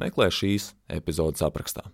meklē šīs epizodes aprakstā.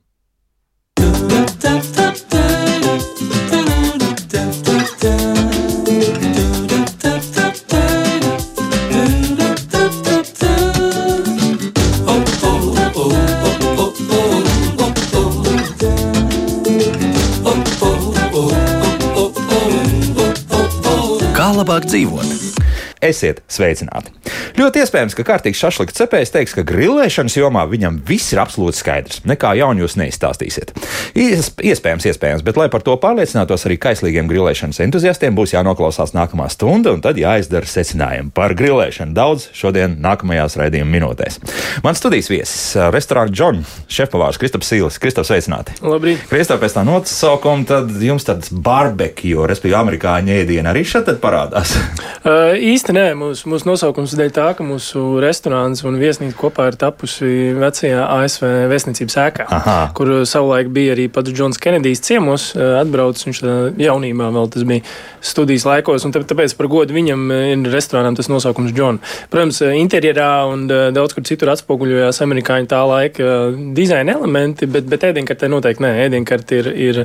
Kā labāk dzīvot? Esiet sveicināti! Ļoti iespējams, ka kārtīgs šašliks cepējs teiks, ka grilēšanas jomā viņam viss ir absolūti skaidrs. Nekā jaunu jūs neizstāstīsiet. Iespējams, iespējams, bet lai par to pārliecinātos arī kaislīgiem grilēšanas entuziastiem, būs jānoklausās nākamā stunda un tad jāizdara secinājumi par grilēšanu daudz šodien nākamajās raidījuma minūtēs. Mans studijas viesis - restorāna Džona, šefpavārs Kristaps Sīlis. Kristaps, sveicināti! Labrīt! Kristap, pēc tā nosaukuma tad jums tāds barbekju, respektīvi amerikāņu ēdiena arī šeit parādās. Uh, īsti nē, mūsu, mūsu nosaukums dēļ tā, ka mūsu restorāns un viesnīca kopā ir tapusi vecajā ASV vēstniecības ēkā, Aha. kur savulaik bija arī pats Džons Kenedijs ciemos, atbraucis, viņš jaunībā vēl tas bija studijas laikos, un tāpēc par godu viņam ir restorānam tas nosaukums Džon. Protams, interjerā un daudz kur citur atspoguļojās amerikāņu tā laika dizaina elementi, bet, bet ēdienkartē noteikti nē, ēdienkartē ir, ir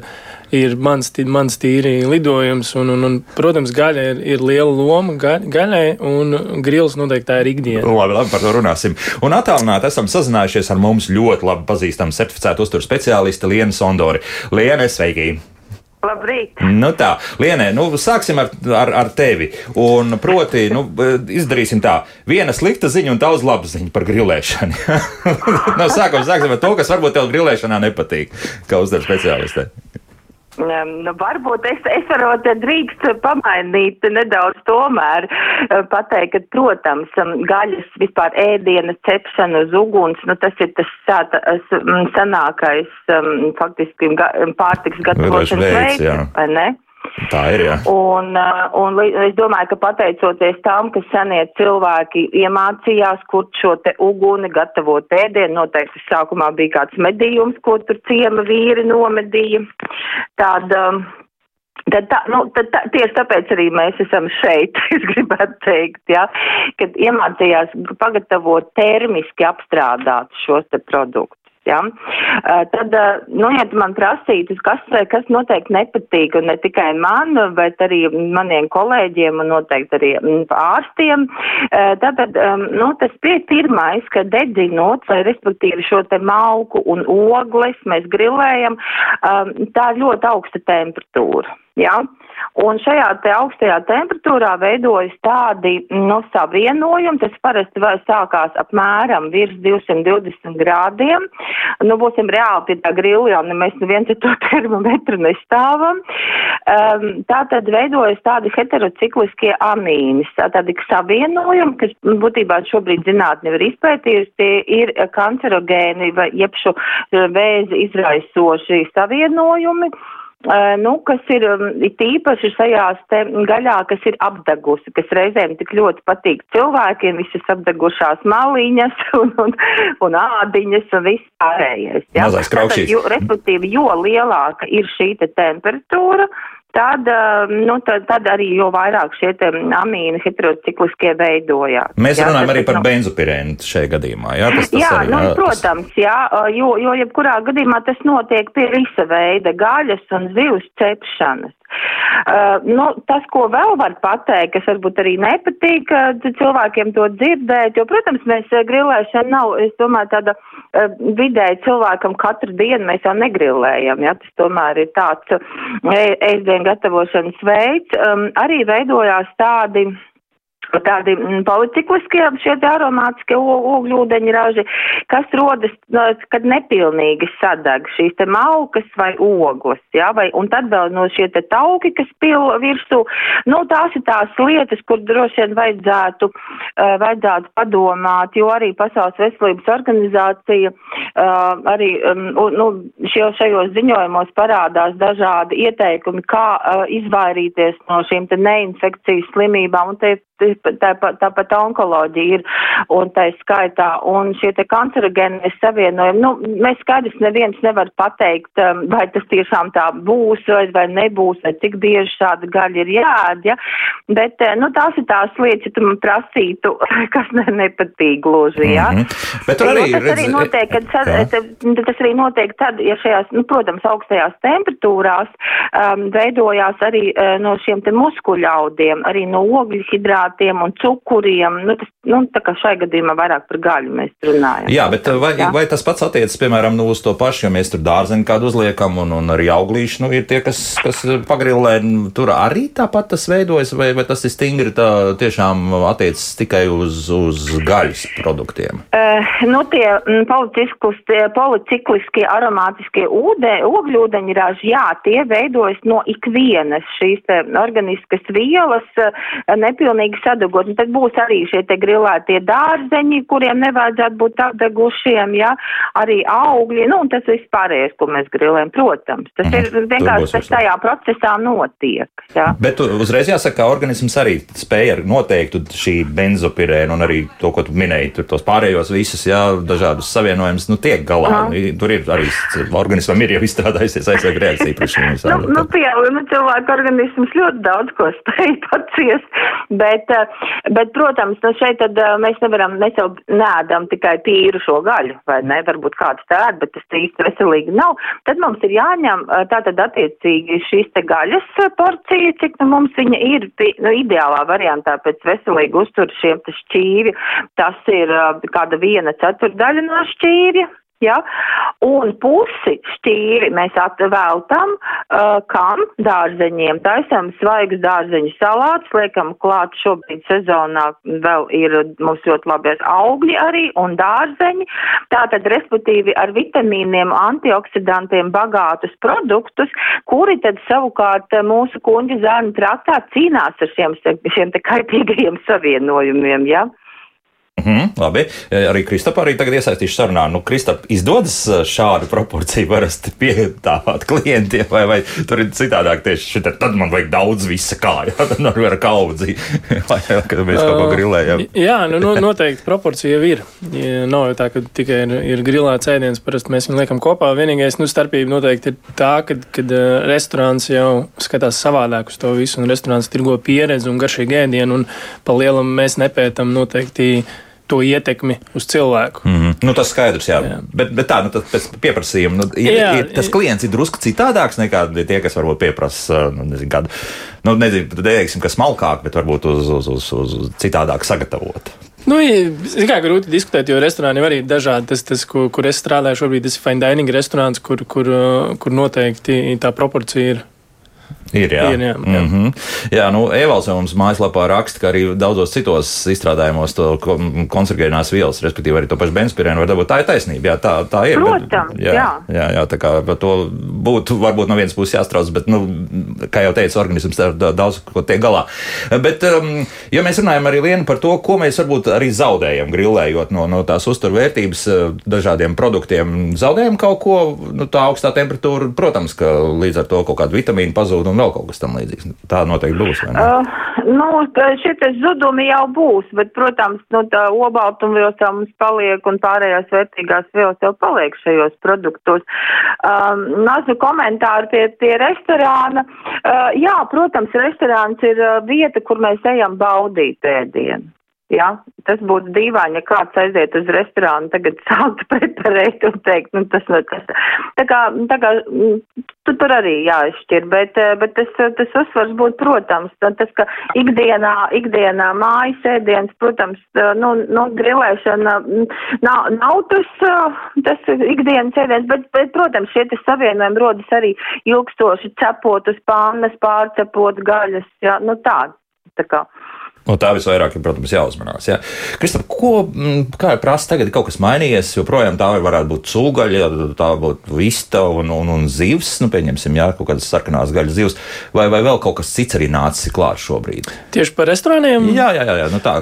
ir mans, mans tīri lidojums. Un, un, un, protams, gaļa ir, ir liela loma ga, gaļai, un grils noteikti tā ir ikdiena. Labi, labi, par to runāsim. Un attālināti esam sazinājušies ar mums ļoti labi pazīstamu certificētu uzturu speciālistu Lienu Sondori. Liene, sveiki! Labrīt! Nu tā, Lienē, nu, sāksim ar, ar, ar tevi. Un, proti, nu, izdarīsim tā, viena slikta ziņa un daudz labu ziņu par grilēšanu. no sākuma sāksim ar to, kas varbūt tev grilēšanā nepatīk, kā uzdevuma speciālistē. Nu, varbūt es, es varbūt drīkst pamainīt nedaudz tomēr eh, pateikt, ka, protams, gaļas vispār ēdienas cepšana uz uguns, nu, tas ir tas sāta, senākais um, faktiski pārtiks gatavošanas veids, vai ne? Tā ir. Jā. Un, uh, un es domāju, ka pateicoties tam, ka senie cilvēki iemācījās, kur šo te uguni gatavot ēdienu, noteikti sākumā bija kāds medījums, ko tur ciema vīri nomedīja. Tāda, um, Tad, tā, nu, tad tā, tieši tāpēc arī mēs esam šeit, es gribētu teikt, ja, kad iemācījās pagatavot termiski apstrādāt šos te produktus. Ja? Tad, nu, ja man prasītu, kas, kas noteikti nepatīk, ne tikai man, bet arī maniem kolēģiem un noteikti arī ārstiem, tad, nu, tas pie pirmais, ka dedzinot, respektīvi šo te malku un ogles mēs grilējam, tā ir ļoti augsta temperatūra. Ja? Un šajā te augstajā temperatūrā veidojas tādi nu, savienojumi, tas parasti sākās apmēram virs 220 grādiem. Nu, būsim reāli pie tā grila, jo mēs neviens ar to termometru nestāvam. Um, tā tad veidojas tādi heterocikliskie amīni, tādi savienojumi, kas būtībā šobrīd zinātni ir izpētījusi, tie ir kancerogēni vai iepšu vēzi izraisoši savienojumi nu, kas ir tīpaši šajās te gaļā, kas ir apdegusi, kas reizēm tik ļoti patīk cilvēkiem, visas apdegušās maliņas un, un, un ādiņas un viss pārējais. Ja? Mazais kraukšīs. Jo, respektīvi, jo lielāka ir šī te temperatūra, tad, nu, tad, tad arī jo vairāk šie amīni heterocikliskie veidojās. Mēs jā, runājam tas, arī par nu, benzopirēnu šajā gadījumā. Jā, tas, tas jā arī, nu, jā, protams, jā, jo, jo jebkurā gadījumā tas notiek pie visa veida gaļas un zivs cepšanas. Uh, nu, tas, ko vēl var pateikt, kas varbūt arī nepatīk uh, cilvēkiem to dzirdēt, jo, protams, mēs uh, grilēšana nav, es domāju, tāda uh, vidēji cilvēkam katru dienu mēs jau negrilējam, ja, tas tomēr ir tāds ēdienu gatavošanas veids. Um, arī veidojās tādi tādi mm, policikliskie, šie aromātiskie ogļūdeņi raži, kas rodas, kad nepilnīgi sadeg šīs te malkas vai ogles, jā, vai, un tad vēl no šie te tauki, kas pil virsū, nu, tās ir tās lietas, kur droši vien vajadzētu, uh, vajadzētu padomāt, jo arī Pasaules veselības organizācija uh, arī, um, nu, šio, šajos ziņojumos parādās dažādi ieteikumi, kā uh, izvairīties no šīm te neinfekcijas slimībām, un te tāpat, tāpat onkoloģija ir, un tā skaitā, un šie te kancerogēnie savienojumi, nu, mēs skaidrs neviens nevar pateikt, um, vai tas tiešām tā būs, vai, vai nebūs, vai cik bieži šāda gaļa ir jāēd, ja, bet, eh, nu, tās ir tās lietas, ja tu man prasītu, kas ne, nepatīk gluži, ja. Mm -hmm. Bet tur arī, jo, tas redz, arī notiek, kad, jā. tas arī notiek tad, ja šajās, nu, protams, augstajās temperatūrās um, veidojās arī uh, no šiem te muskuļaudiem, arī no ogļu hidrātu hidrātiem un cukuriem. Nu, tas, nu, tā kā šai gadījumā vairāk par gaļu mēs runājam. Jā, bet vai, jā. vai tas pats attiecas, piemēram, nu, uz to pašu, jo mēs tur dārzeņu kādu uzliekam un, un arī auglīši, nu, ir tie, kas, kas pagrilē, nu, tur arī tāpat tas veidojas, vai, vai tas ir stingri tā tiešām attiecas tikai uz, uz gaļas produktiem? Uh, nu, tie policikliskie aromātiskie ūdē, ogļūdeņraži, jā, tie veidojas no ikvienas šīs organiskas vielas, nepilnīgi pilnīgi sadegot. Un tad būs arī šie te grilētie dārzeņi, kuriem nevajadzētu būt apdegušiem, ja, arī augļi, nu, un tas viss pārējais, ko mēs grilējam, protams. Tas mm, ir vienkārši tas tajā procesā notiek. Ja. Bet uzreiz jāsaka, ka organisms arī spēja ar noteiktu šī benzopirēnu un arī to, ko tu minēji, tur tos pārējos visus, jā, dažādus savienojumus, nu, tiek galā. Aha. Tur ir arī organismam ir jau izstrādājusies aizsarga reakcija pret šīm visām. Nu, nu, pie, nu, cilvēku organisms ļoti daudz ko spēj paciest, bet Bet, protams, nu šeit tad mēs nevaram, mēs jau nēdam tikai tīru šo gaļu, vai ne, varbūt kāds tā ēd, bet tas īsti veselīgi nav. Tad mums ir jāņem tātad attiecīgi šīs te gaļas porcija, cik nu mums viņa ir, nu, ideālā variantā pēc veselīgi uztur šiem te šķīvi. Tas ir kāda viena ceturdaļa no šķīvja, Ja? Un pusi šķīri mēs atveltam, uh, kam dārzeņiem. Taisam svaigus dārzeņu salātus, liekam klāt šobrīd sezonā vēl ir mums ļoti labies augļi arī un dārzeņi. Tātad, respektīvi, ar vitamīniem, antioksidantiem bagātus produktus, kuri tad savukārt mūsu kuņģa zārnu traktā cīnās ar šiem, šiem te kaitīgajiem savienojumiem. Ja? Mhm, labi, arī Kristapā arī tagad iesaistīšu sarunā. Nu, Kristap, izdodas uh, šādu proporciju parasti piedāvāt klientiem, vai, vai tur ir citādāk tieši šitā, tad man vajag daudz visa kā, jā, tad man var kaudzi, vai, kad mēs kaut ko grilējam. Jā, nu, no, noteikti proporcija jau ir. Ja nav jau tā, ka tikai ir, ir grilēts ēdiens, parasti mēs viņu liekam kopā. Vienīgais, nu, starpība noteikti ir tā, kad, kad uh, restorāns jau skatās savādāk uz to visu, un restorāns tirgo pieredzi un garšīgu ēdienu, un pa lielam mēs nepētam noteikti to ietekmi uz cilvēku. Mm -hmm. nu, tas skaidrs, jā. jā. Bet, bet tā, nu, tas pēc pieprasījuma, nu, ir, jā, ir, tas klients ir drusku citādāks nekā tie, kas varbūt pieprasa, nu, nezinu, kādu, nu, nezinu, teiksim, kas smalkāk, bet varbūt uz, uz, uz, uz citādāk sagatavot. Nu, ir kā grūti diskutēt, jo restorāni arī ir dažādi. Tas, tas kur, kur es strādāju šobrīd, tas ir fine dining restorāns, kur, kur, kur noteikti tā proporcija ir Ir, jā. Ir, jā, jā. Mm -hmm. jā nu, Evalds mums mājaslapā raksta, ka arī daudzos citos izstrādājumos to konservējumās vielas, respektīvi arī to pašu benspirēnu var dabūt. Tā ir taisnība, jā, tā, tā ir. Protams, bet, jā, jā. jā, jā, tā kā par to būtu varbūt no vienas puses jāstrauc, bet, nu, kā jau teicu, organisms daudz ko tiek galā. Bet, um, ja mēs runājam arī lienu par to, ko mēs varbūt arī zaudējam grilējot no, no tās uzturvērtības uh, dažādiem produktiem, zaudējam kaut ko, nu, tā augstā temperatūra, protams, ka līdz ar to kaut kādu vitamīnu pazūd un vēl kaut kas tam līdzīgs. Tā noteikti būs. Uh, nu, šie zudumi jau būs, bet, protams, nu, tā obaltumvielas jau mums paliek un pārējās vērtīgās vielas jau paliek šajos produktos. Um, mazu komentāru pie, pie restorāna. Uh, jā, protams, restorāns ir uh, vieta, kur mēs ejam baudīt ēdienu. Ja, tas būtu dīvaini, ja kāds aiziet uz restorānu, tagad sāktu preparēt un teikt, nu tas tas. Tā kā, tā kā mm, tu, tur arī jāizšķir, bet, eh, bet tas, tas uzsvars būtu, protams, tas, ka ikdienā, ikdienā mājas ēdiens, protams, eh, nu, nu grilēšana mm, nav, nav tas, eh, tas ikdienas ēdiens, bet, bet, protams, šie tas savienojumi rodas arī ilgstoši cepot uz pānas, pārcepot gaļas, jā, nu tā, tā kā. No tā visvairāk, protams, jāuzmanās. Jā. Kristap, ko, mm, kā ir prasa tagad, kaut kas mainījies, joprojām tā varētu būt cūgaļa, tā būtu vista un, un, un zivs, nu, pieņemsim, jā, kaut kādas sarkanās gaļas zivs, vai, vai vēl kaut kas cits arī nācis klāt šobrīd? Tieši par restorāniem? Jā, jā, jā, jā nu tā.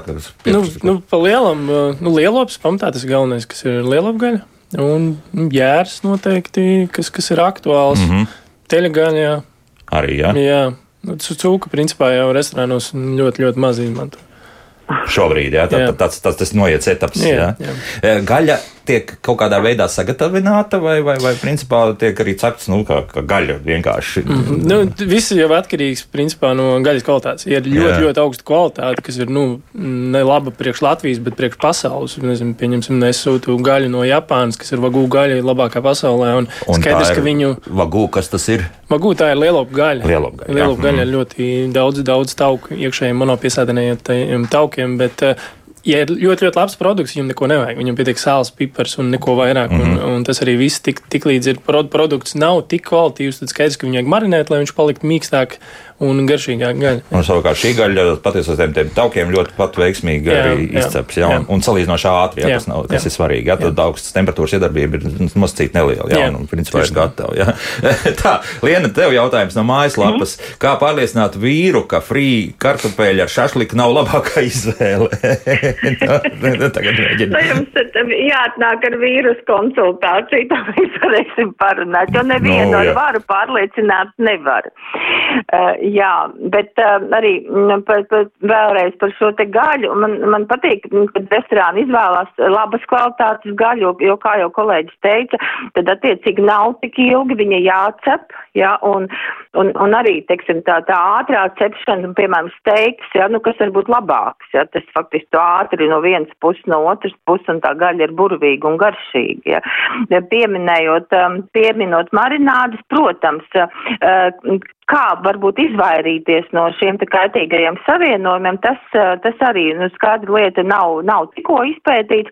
Nu, nu, pa lielam, nu, lielops pamatā tas ir galvenais, kas ir lielopgaļa. Un nu, jērs noteikti, kas, kas ir aktuāls. Mm -hmm. Teļgaļa. Arī, jā. jā. Nu, cūka principā jau restorānos ļoti, ļoti maz izmanto. Šobrīd, jā, tā, jā. Tas, tas, tas noiets etaps. Jā, jā. Jā. Gaļa tiek kaut kādā veidā sagatavināta, vai, vai, vai principā tiek arī cepts nu, kā, kā gaļa vienkārši? Mm -hmm. nu, viss jau atkarīgs principā, no gaļas kvalitātes. Ir ļoti, Jā. ļoti augsta kvalitāte, kas ir nu, ne laba priekš Latvijas, bet priekš pasaules. Nezinu, pieņemsim, nesūtu gaļu no Japānas, kas ir vagū gaļa labākā pasaulē. Un, un skaidrs, ka viņu. Vagū, kas tas ir? Vagū tā ir lielopu gaļa. Lielopu gaļa, lielopu gaļa ir ļoti daudz, daudz tauku iekšējiem monopiesēdinējiem taukiem, bet uh, ja ir ļoti, ļoti labs produkts, viņam neko nevajag. Viņam pietiek sāls, pipars un neko vairāk. Mm -hmm. un, mhm. un tas arī viss tik, tik līdz ir produkts nav tik kvalitīvs, tad skaidrs, ka viņu vajag marinēt, lai viņš paliktu mīkstāk un garšīgāk gaļa. Un savukārt šī gaļa patiesībā tiem, tiem taukiem ļoti pat veiksmīgi jā, arī izceps. Jā, jā. Un, un salīdzinoši ātri, jā, jā, tas, nav, tas jā. ir svarīgi. Jā, tad augstas temperatūras iedarbība ir nosacīta neliela. Jā, jā. un principā ir gatava. Jā. Tā, Liena, tev jautājums no mājaslapas. Mm. Kā pārliecināt vīru, ka frī kartupeļi ar šašliku nav labākā izvēle? nu, tagad mēģinām. Nu, jums jāatnāk ar vīrusu konsultāciju, tā mēs varēsim parunāt, jo nevienu no, ar varu pārliecināt nevar. Uh, jā, bet uh, arī mm, par, par, vēlreiz par šo te gaļu. Man, man patīk, kad restorāni izvēlās labas kvalitātes gaļu, jo, kā jau kolēģis teica, tad attiecīgi nav tik ilgi viņa jācep, jā, un, un, un arī, teiksim, tā, tā ātrā cepšana, piemēram, steiks, jā, nu, kas var būt labāks, jā, tas faktiski to ātri no vienas puses, no otras puses, un tā gaļa ir burvīga un garšīga, jā. Pieminējot, um, pieminot marinādes, protams, uh, kā varbūt izvairīties no šiem kaitīgajiem savienojumiem, tas, eh, tas arī nu, skaidra lieta nav, nav tikko izpētīts,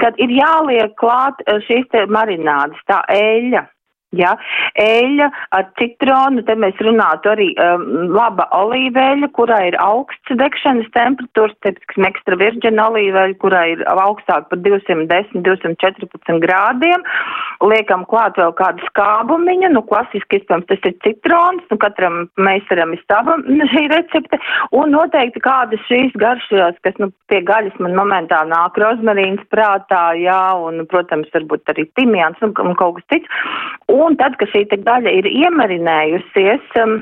kad ir jāliek klāt eh, šīs marinādes, tā eļļa. Ja, eļļa ar citronu, te mēs runātu arī um, laba olīveļa, kurā ir augsts degšanas temperatūras, teiksim, ekstra virģena olīveļa, kurā ir augstāk par 210, 214 grādiem. Liekam klāt vēl kādu skābumiņu, nu, klasiski, iespējams, tas ir citrons, nu, katram meistaram ir sava šī recepte, un noteikti kādas šīs garšas, kas, nu, pie gaļas man momentā nāk rozmarīns prātā, jā, un, protams, varbūt arī timjāns, nu, kaut kas cits. Un tad, kad šī gaļa ir iemarinējusies, um,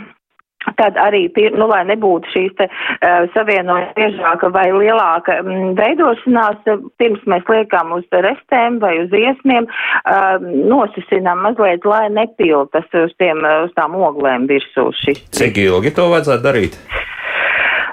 tad arī, nu, lai nebūtu šīs te uh, savienojuma biežāka vai lielāka um, veidošanās, pirms mēs liekam uz restēm vai uz iesmiem, uh, nosasinām mazliet, lai nepiltas uz, tiem, uz tām oglēm virsū šis. Cik ilgi to vajadzētu darīt?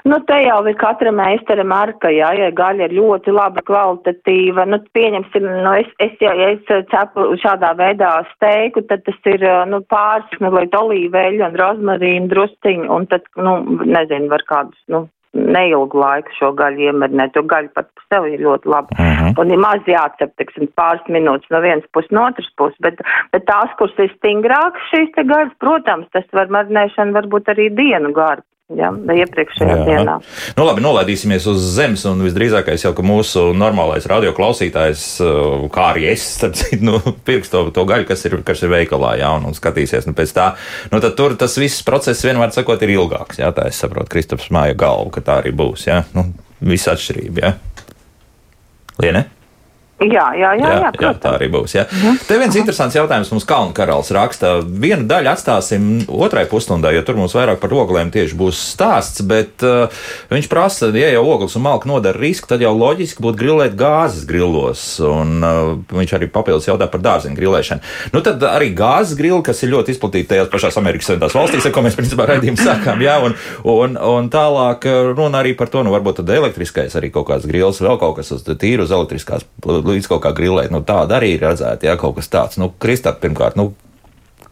Nu, te jau ir katra meistara marka, jā, ja gaļa ir ļoti laba, kvalitatīva. Nu, pieņemsim, nu, es, es, ja, ja es cepu šādā veidā steiku, tad tas ir, nu, pāris, nu, lai olīveļu un rozmarīnu drusciņu, un tad, nu, nezinu, var kādus, nu, neilgu laiku šo gaļu iemarinēt, jo gaļa pat par sevi ir ļoti laba. Uh mhm. -huh. Un ir maz jācep, teiksim, pāris minūtes no vienas puses, no otras puses, bet, bet tās, kuras ir stingrākas šīs te gaļas, protams, tas var marinēšana varbūt arī dienu garu Ja, iepriekšējā jā. dienā. Nu, labi, nolaidīsimies uz zemes, un visdrīzākais jau, ka mūsu normālais radioklausītājs, uh, kā arī es, starp citu, nu, pirks to, to gaļu, kas ir, kas ir veikalā, jā, un, un skatīsies, nu, pēc tā, nu, tad tur tas viss process vienmēr sakot ir ilgāks, jā, tā es saprotu, Kristaps māja galvu, ka tā arī būs, jā, nu, viss atšķirība, jā. Liene? Jā, jā, jā, jā, jā, tā arī būs. Jā. Mhm. Te viens interesants jautājums mums Kalnu karalis raksta. Vienu daļu atstāsim otrai pusstundai, jo tur mums vairāk par oglēm tieši būs stāsts, bet uh, viņš prasa, ja jau ogles un malka nodara risku, tad jau loģiski būtu grilēt gāzes grilos. Un uh, viņš arī papildus jautā par dārzeņu grilēšanu. Nu, tad arī gāzes grili, kas ir ļoti izplatīti tajās pašās Amerikas Savienotās valstīs, ar ko mēs principā raidījumu sākām, jā, un, un, un tālāk uh, runa arī par to, nu varbūt tad elektriskais arī kaut kāds grils, vēl kaut kas uz tīru uz elektriskās līdz kaut kā grilēt. Nu, tāda arī ir redzēta, ja kaut kas tāds. Nu, Kristap, pirmkārt, nu,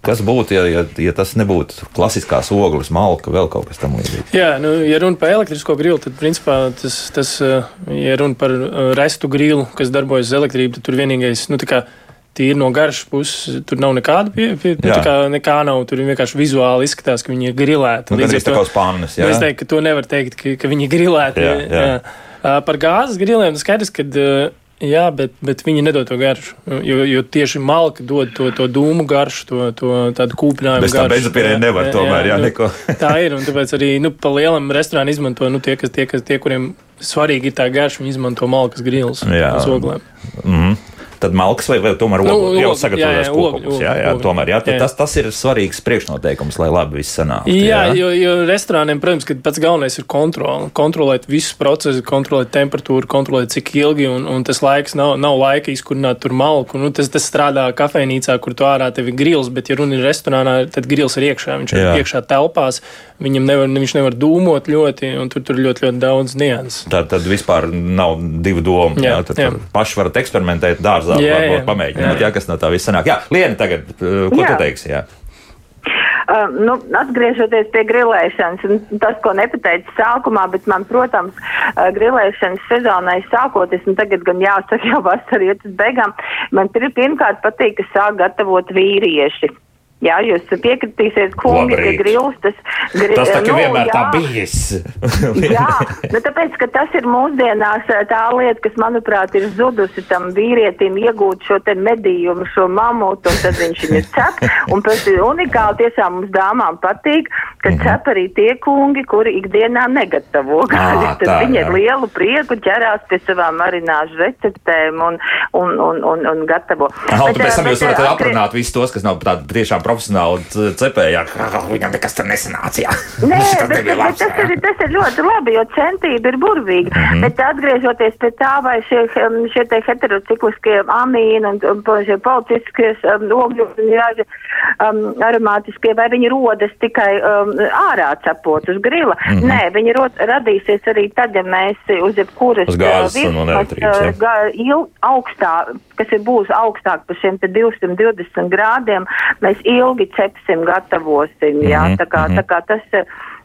Kas būtu, ja, ja, ja tas nebūtu klasiskās ogles, malka, vēl kaut kas tamlīdzīgs? Jā, nu, ja runa par elektrisko grilu, tad, principā, tas, tas, ja runa par uh, restu grilu, kas darbojas uz elektrību, tad tur vienīgais, nu, tā kā tīri no garšas puses tur nav nekāda pie, pie, nu, kā, nekā nav. Tur vienkārši vizuāli izskatās, ka viņi ir grilēti. Nu, Līdz ar to spānis, jā. Nu, es teiktu, ka to nevar teikt, ka, ka viņi ir grilēti. Jā, jā. Jā. Par gāzes griliem skaidrs, ka Jā, bet, bet viņi nedod to garšu. Jo, jo tieši malka dod to, to dūmu garšu, to, to tādu kūpinājumu. Bez tā benzopīrē nevar jā, tomēr, jā, jā neko. tā ir, un tāpēc arī, nu, pa lielam restorānu izmanto, nu, tie, kas, tie, kas, tie, kuriem svarīgi ir tā garša, viņi izmanto malkas grils uz oglēm. Mm -hmm tad malks vai, vai tomēr nu, jau sagatavojas kokopus. Jā, jā, tomēr, jā, jā. Tas, tas ir svarīgs priekšnoteikums, lai labi viss sanāk. Jā, jā. Jo, jo restorāniem, protams, pats galvenais ir kontrole. Kontrolēt visus procesus, kontrolēt temperatūru, kontrolēt cik ilgi, un, un tas laiks nav, nav laika izkurināt tur malku. Nu, tas, tas strādā kafejnīcā, kur tu ārā tev ir grils, bet ja runa ir restorānā, tad grils ir iekšā. Viņš ir iekšā telpās, viņam nevar, viņš nevar dūmot ļoti, un tur tur ļoti, ļoti daudz nianses. Tā tad vispār nav divu domu. Jā, jā, tad jā. paši varat eksperimentēt dārzā jā, varbūt jā, pamēģināt, jā. Jā, kas no tā viss sanāk. Jā, Liena, tagad, uh, ko jā. tu teiksi? Jā? Uh, nu, atgriežoties pie grilēšanas, tas, ko nepateicu sākumā, bet man, protams, uh, grilēšanas sezonai sākoties, un tagad gan jāsaka, jau vasarā iet uz beigām, man pirmkārt patīk, ka sāk gatavot vīrieši. Jā, jūs piekritīsiet, kungi, ka grils tas grils. Tas tā kā nu, vienmēr jā. tā bijis. jā, nu tāpēc, ka tas ir mūsdienās tā lieta, kas, manuprāt, ir zudusi tam vīrietim iegūt šo te medījumu, šo mamutu, un tad viņš viņu cep. Un pēc unikāli tiešām mums dāmām patīk, ka mm -hmm. cep arī tie kungi, kuri ikdienā negatavo gaļu. Tad tā, viņi ar lielu prieku ķerās pie savām marināžu receptēm un, un, un, un, un gatavo. Aha, bet, pēc tam jūs varat aprunāt visus tos, kas nav tādi tiešām profesionāli profesionāli cepēji, viņam nekas tur nesanāca. Nē, bet, bet, bet tas, ir, tas ir ļoti labi, jo centība ir burvīga. Mm -hmm. Bet atgriežoties pie tā, vai šie, um, šie te heterocikliskie amīni un, un, un šie policiskie um, ogļu um, aromātiskie, vai viņi rodas tikai um, ārā cepot uz grila. Mm -hmm. Nē, viņi rod, radīsies arī tad, ja mēs uz jebkuras uz gāzes uh, un elektrības, uh, augstā, kas ir būs augstāk par šiem 220 grādiem, mēs ilgi cepsim, gatavosim. Jā, mm -hmm. tā, kā, tā kā tas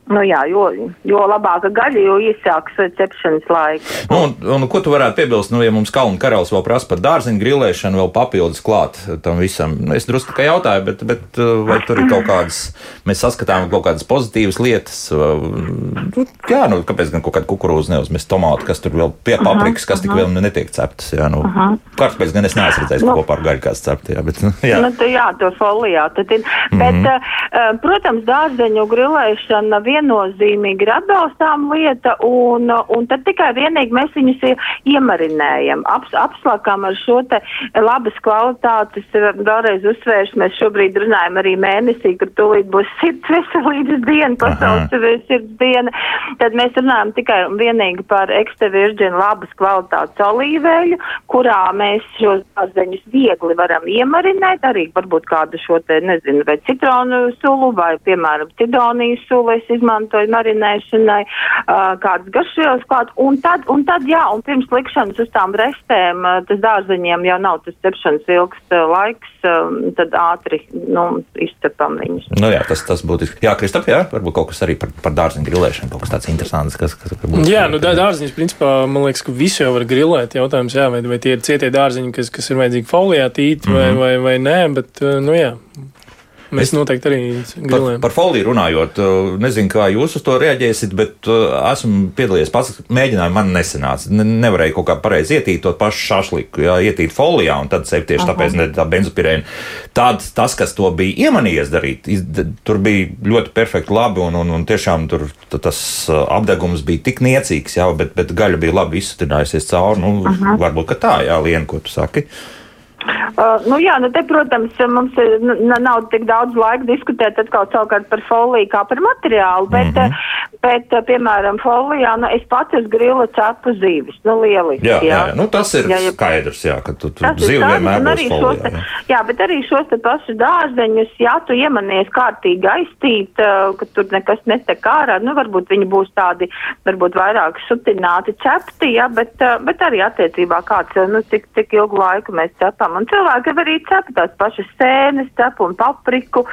Nu jā, jo, jo labāka gaļa, jo īsāks cepšanas laiks. Nu, un, un, ko tu varētu piebilst, nu, ja mums kalnu karalis vēl prasa par dārziņu grilēšanu, vēl papildus klāt tam visam? Nu, es drusku tikai jautāju, bet, bet uh, vai tur ir kaut kādas, mēs saskatām kaut kādas pozitīvas lietas? Nu, jā, nu, kāpēc gan kaut kāda kukurūza neuzmest tomātu, kas tur vēl pie paprikas, kas tik vēl netiek ceptas? Jā, nu, kāpēc gan es neesmu redzējis nu, kopā ar gaļu kāds cept, jā, bet, nu, jā. Nu, tā, jā, to folijā. Tad ir, bet, mm -hmm. uh, protams, dārzeņu grilēšana vien viennozīmīgi ir atbalstām lieta, un, un tad tikai vienīgi mēs viņus iemarinējam, aps, apslakām ar šo te labas kvalitātes, vēlreiz uzsvēršu, mēs šobrīd runājam arī mēnesī, kur tūlīt būs sirds veselības diena, pasaules sirds diena, tad mēs runājam tikai un vienīgi par ekstra virģinu labas kvalitātes olīveļu, kurā mēs šos dārzeņus viegli varam iemarinēt, arī varbūt kādu šo te, nezinu, vai citronu sulu, vai, piemēram, cidonijas sulu es izmantoju izmantoju marinēšanai, uh, kādas garšvielas klāt. Un tad, un tad, jā, un pirms likšanas uz tām restēm, uh, tas dārzeņiem jau nav tas cepšanas ilgs uh, laiks, um, tad ātri nu, izcepam viņus. Nu, jā, tas, tas būtiski. Jā, Kristap, jā, varbūt kaut kas arī par, par dārzeņu grilēšanu, kaut kas tāds interesants. Kas, kas, kas būtu, jā, nu, dārzeņus, principā, man liekas, ka visu jau var grilēt. Jautājums, jā, vai, vai tie ir cietie dārzeņi, kas, kas ir vajadzīgi folijā tīt vai, mm -hmm. vai, vai nē, bet, nu jā. Mēs noteikti arī grilējam. Par, par foliju runājot, uh, nezinu, kā jūs uz to reaģēsiet, bet uh, esmu piedalījies pats mēģinājumā, man nesanāca. Ne, nevarēju kaut kā pareizi ietīt to pašu šašliku, jā, ietīt folijā un tad sev tieši Aha. tāpēc ne tā benzopirēna. Tad tas, kas to bija iemanījies darīt, iz, tur bija ļoti perfekti labi un, un, un tiešām tur tas uh, apdegums bija tik niecīgs, jā, bet, bet gaļa bija labi izsutinājusies cauri. Nu, Aha. varbūt, ka tā, jā, Lien, ko tu saki. Uh, nu jā, nu te, protams, mums ir, nav tik daudz laika diskutēt atkal savukārt par foliju kā par materiālu, bet, mm -hmm. bet uh, piemēram, folijā, nu, es pats uz grila cepu zīvis, nu, lieliski. Jā, jā. jā, nu, tas ir jā, jā. skaidrs, jā, ka tu, tu zīvi vienmēr būs folijā. Te, jā. bet arī šos te pašus dārzeņus, jā, tu iemanies kārtīgi aizstīt, uh, ka tur nekas netek ārā, nu, varbūt viņi būs tādi, varbūt vairāk sutināti cepti, jā, bet, bet arī attiecībā kāds, nu, cik, cik ilgu laiku mēs cepam. Un cilvēki arī cep tās pašas sēnes, cep un papriku.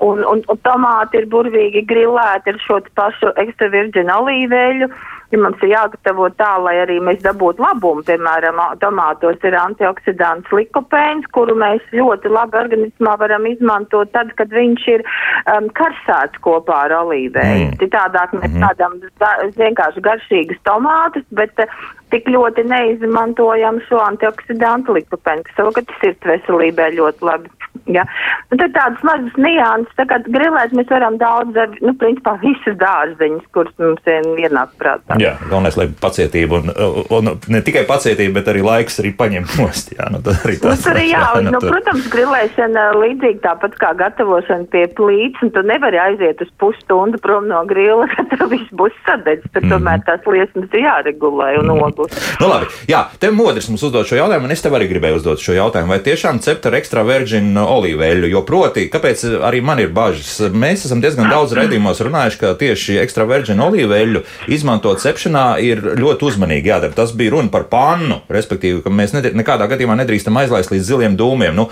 un, un, un tomāti ir burvīgi grilēti ar šo pašu ekstra virģinu olīveļu. Ja mums ir jāgatavo tā, lai arī mēs dabūtu labumu, piemēram, tomātos ir antioksidants likopēns, kuru mēs ļoti labi organismā varam izmantot tad, kad viņš ir um, karsēts kopā ar olīveļu. Mm. Citādāk mēs mm. tādam vienkārši garšīgas tomātus, bet uh, tik ļoti neizmantojam šo antioksidantu likopēnu, kas savukārt sirds veselībai ļoti labi. Ja. Un tad tādas mazas nianses, tā kā grilēt mēs varam daudz, nu, principā visas dārziņas, kuras mums vien ienāk prātā. Jā, galvenais, lai pacietība un, un ne tikai pacietība, bet arī laiks arī paņem nost. Jā, nu, arī tas, ir jā, un, nu, protams, grilēšana līdzīgi tāpat kā gatavošana pie plīts, un tu nevari aiziet uz pusstundu prom no grila, ka tev viss būs sadedz, tur mm. tomēr tās liesmas ir jāregulē un mm. ogus. Nu, labi, jā, tev modrs mums uzdot šo jautājumu, un es tev arī gribēju uzdot šo jautājumu, vai tiešām cept ar extra virgin olīveļu, jo proti, kāpēc arī man ir bažas? Mēs esam diezgan daudz redījumos runājuši, ka tieši extra virgin olīveļu izmantot cepšanā ir ļoti uzmanīgi jādara. Tas bija runa par pannu, respektīvi, ka mēs nedr nekādā gadījumā nedrīkstam aizlaist līdz ziliem dūmiem. Nu,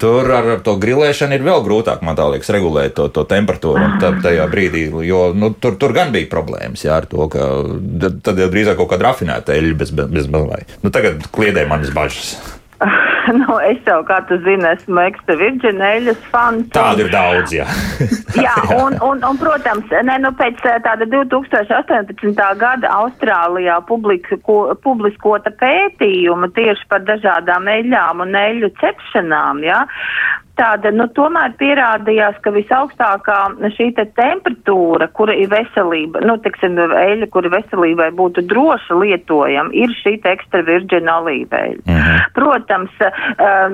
tur ar to grilēšanu ir vēl grūtāk, man liekas, regulēt to, to temperatūru tā, tajā brīdī, jo nu, tur, tur gan bija problēmas jā, ar to, ka tad jau drīzāk kaut kāda rafinēta eļļa bez, bez, bez mazliet. Nu, tagad kliedē manas bažas. nu, es jau, kā tu zini, esmu ekstra virģinēļas fans. Tāda ir daudz, jā. jā, un, un, un, protams, ne, nu, pēc eh, tāda 2018. gada Austrālijā publiko, publiskota pētījuma tieši par dažādām eļļām un eļļu cepšanām, jā, tāda, nu, tomēr pierādījās, ka visaugstākā šī te temperatūra, kura ir veselība, nu, teiksim, eļļa, kura veselībai būtu droša lietojama, ir šī ekstra virģina olīveļa. Mm -hmm. Protams,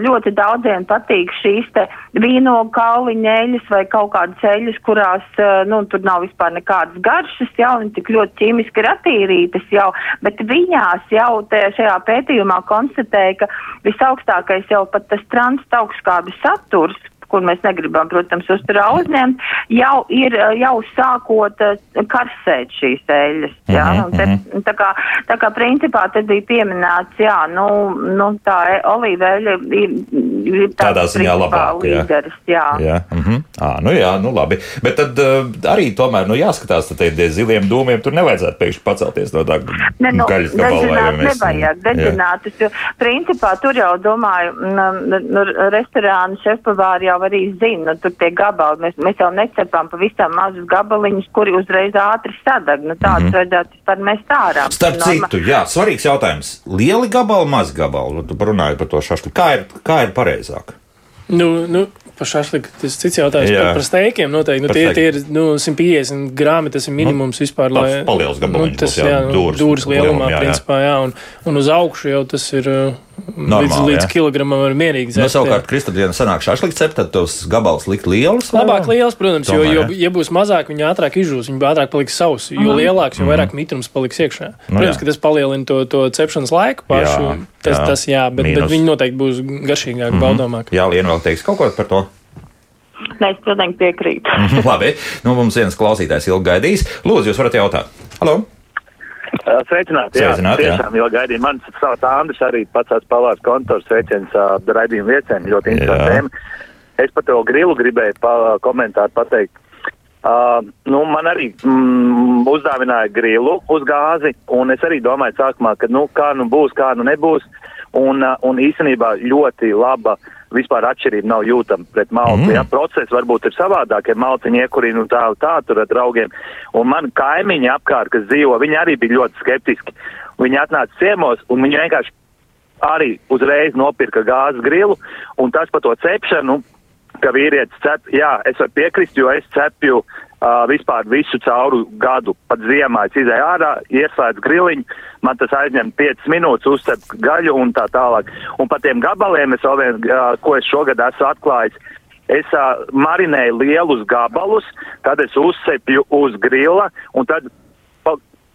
ļoti daudziem patīk šīs te vīno kauliņa eļļas vai kaut kādas eļļas, kurās, nu, tur nav vispār nekādas garšas, jau, un tik ļoti ķīmiski ir attīrītas jau, bet viņās jau te šajā pētījumā konstatēja, ka visaugstākais jau pat tas transtaugskābis saturs, saturs, kur mēs negribam, protams, uzturā uzņemt, jau ir jau sākot eh, karsēt šīs eļļas. Jā, mm -hmm. te, mhm. tā, kā, tā kā principā te bija pieminēts, jā, nu, nu tā e, olīveļa ir, ir tādā ziņā labāk. Līderis, jā. jā. jā. Mm -hmm. à, nu jā, nu labi. Bet tad uh, arī tomēr, nu jāskatās, tad tie ziliem dūmiem tur nevajadzētu pēkšņi pacelties no tā ne, nu, gaļas gabala. Nevajag, deģinātus, jo principā tur jau, domāju, nu, restorānu šefpavāri jau arī zina, nu, tur tie gabali, mēs, mēs jau necepām pavisam mazus gabaliņus, kuri uzreiz ātri sadag. Nu, tāds mm -hmm. vajadzētu vispār mest ārā. Starp Norma... citu, jā, svarīgs jautājums. Lieli gabali, maz gabali? Nu, tu runāji par to šašku. Kā ir, kā ir pareizāk? Nu, nu, par šāφliku tas cits jautājums. Jā. Par, par steikiem noteikti. Nu, par tie, tie ir nu, 150 grāmi, tas ir minimums nu, vispār. Lai, paliels gabaliņš. Nu, tas, jā, jā, nu, dūrs, dūrs lielumā, jā, jā. principā, jā. Un, un uz augšu jau tas ir. Normāli, līdz līdz kilogramam var mierīgi zēst. Nu, savukārt, Kristapdienā sanāk šāšlikt cept, tad tos gabals likt lielus? Labāk liels, protams, Tomēr, jo, jo, ja būs mazāk, viņi ātrāk izžūs, viņi ātrāk paliks savs. Jo mm. lielāks, jo vairāk mm. mitrums paliks iekšā. Nu, protams, jā. ka tas palielina to, to cepšanas laiku pašu. Jā, tas, jā. tas jā, bet, Mīnus. bet viņi noteikti būs garšīgāk, mm -hmm. baudāmāk. Jā, Lienu vēl teiks kaut ko par to. Nē, es pilnīgi piekrītu. Labi, nu mums viens klausītājs ilgi gaidīs. Lūdzu, jūs varat jautāt. Halo! Sveicināti, jā, Sveicināti, jā. tiešām, jo gaidīju mans savs Andris arī pats pavārs kontors sveiciens uh, raidījumu viecēm, ļoti interesanti tēma. Es par to grilu gribēju pa, komentāru pateikt. Uh, nu, man arī mm, uzdāvināja grilu uz gāzi, un es arī domāju sākumā, ka, nu, kā nu būs, kā nu nebūs, un, uh, un īstenībā ļoti laba uh, vispār atšķirība nav jūtama pret maltu. Mm. Ja, process varbūt ir savādāk, ja malciņi iekurina un tā, tā tur ar draugiem. Un man kaimiņi apkārt, kas dzīvo, viņi arī bija ļoti skeptiski. Viņi atnāca ciemos un viņi vienkārši arī uzreiz nopirka gāzes grilu un tas par to cepšanu, ka vīrietis cep, jā, es varu piekrist, jo es cepju uh, vispār visu cauru gadu. Pat ziemā es izēju ārā, ieslēdzu griliņu, man tas aizņem 5 minūtes, uzcep gaļu un tā tālāk. Un par tiem gabaliem es vēl vien, uh, ko es šogad esmu atklājis. Es uh, marinēju lielus gabalus, tad es uzcepju uz grila un tad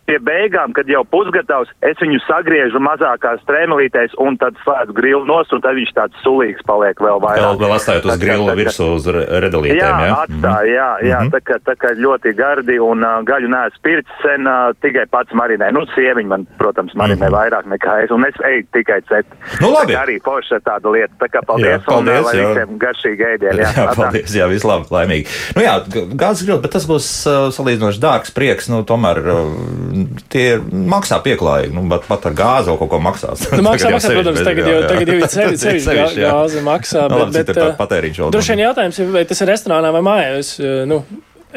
pie beigām, kad jau pusgatavs, es viņu sagriežu mazākās trēmelītēs un tad slēdzu grilu nost, un tad viņš tāds sulīgs paliek vēl vairāk. Vēl, vēl atstājot uz grilu virsū uz redalītēm, jā? Jā, atstāja, jā, jā, mm -hmm. tā, kā, tā kā ļoti gardi un uh, gaļu neesmu pirts sen, uh, tikai pats marinē. Nu, sieviņi man, protams, marinē mm -hmm. vairāk nekā es, un es eju tikai cet. Nu, labi. Tā arī forša tāda lieta. Tā kā paldies, jā, paldies un, jā. visiem garšīgi ēdienu. Jā, jā paldies, jā, vislabāk, laimīgi. Nu jā, gāzes grils, bet tas būs uh, salīdzinoši dārgs prieks, nu tomēr uh, tie maksā pieklājīgi, nu, bet pat ar gāzi kaut ko maksās. Nu, maksā, maksā, protams, tagad jau, tagad jau ir sevišķi gāze maksā. Nu, bet, bet, patēriņš vēl. Droši vien jautājums ir, vai tas ir restorānā vai mājās. Nu,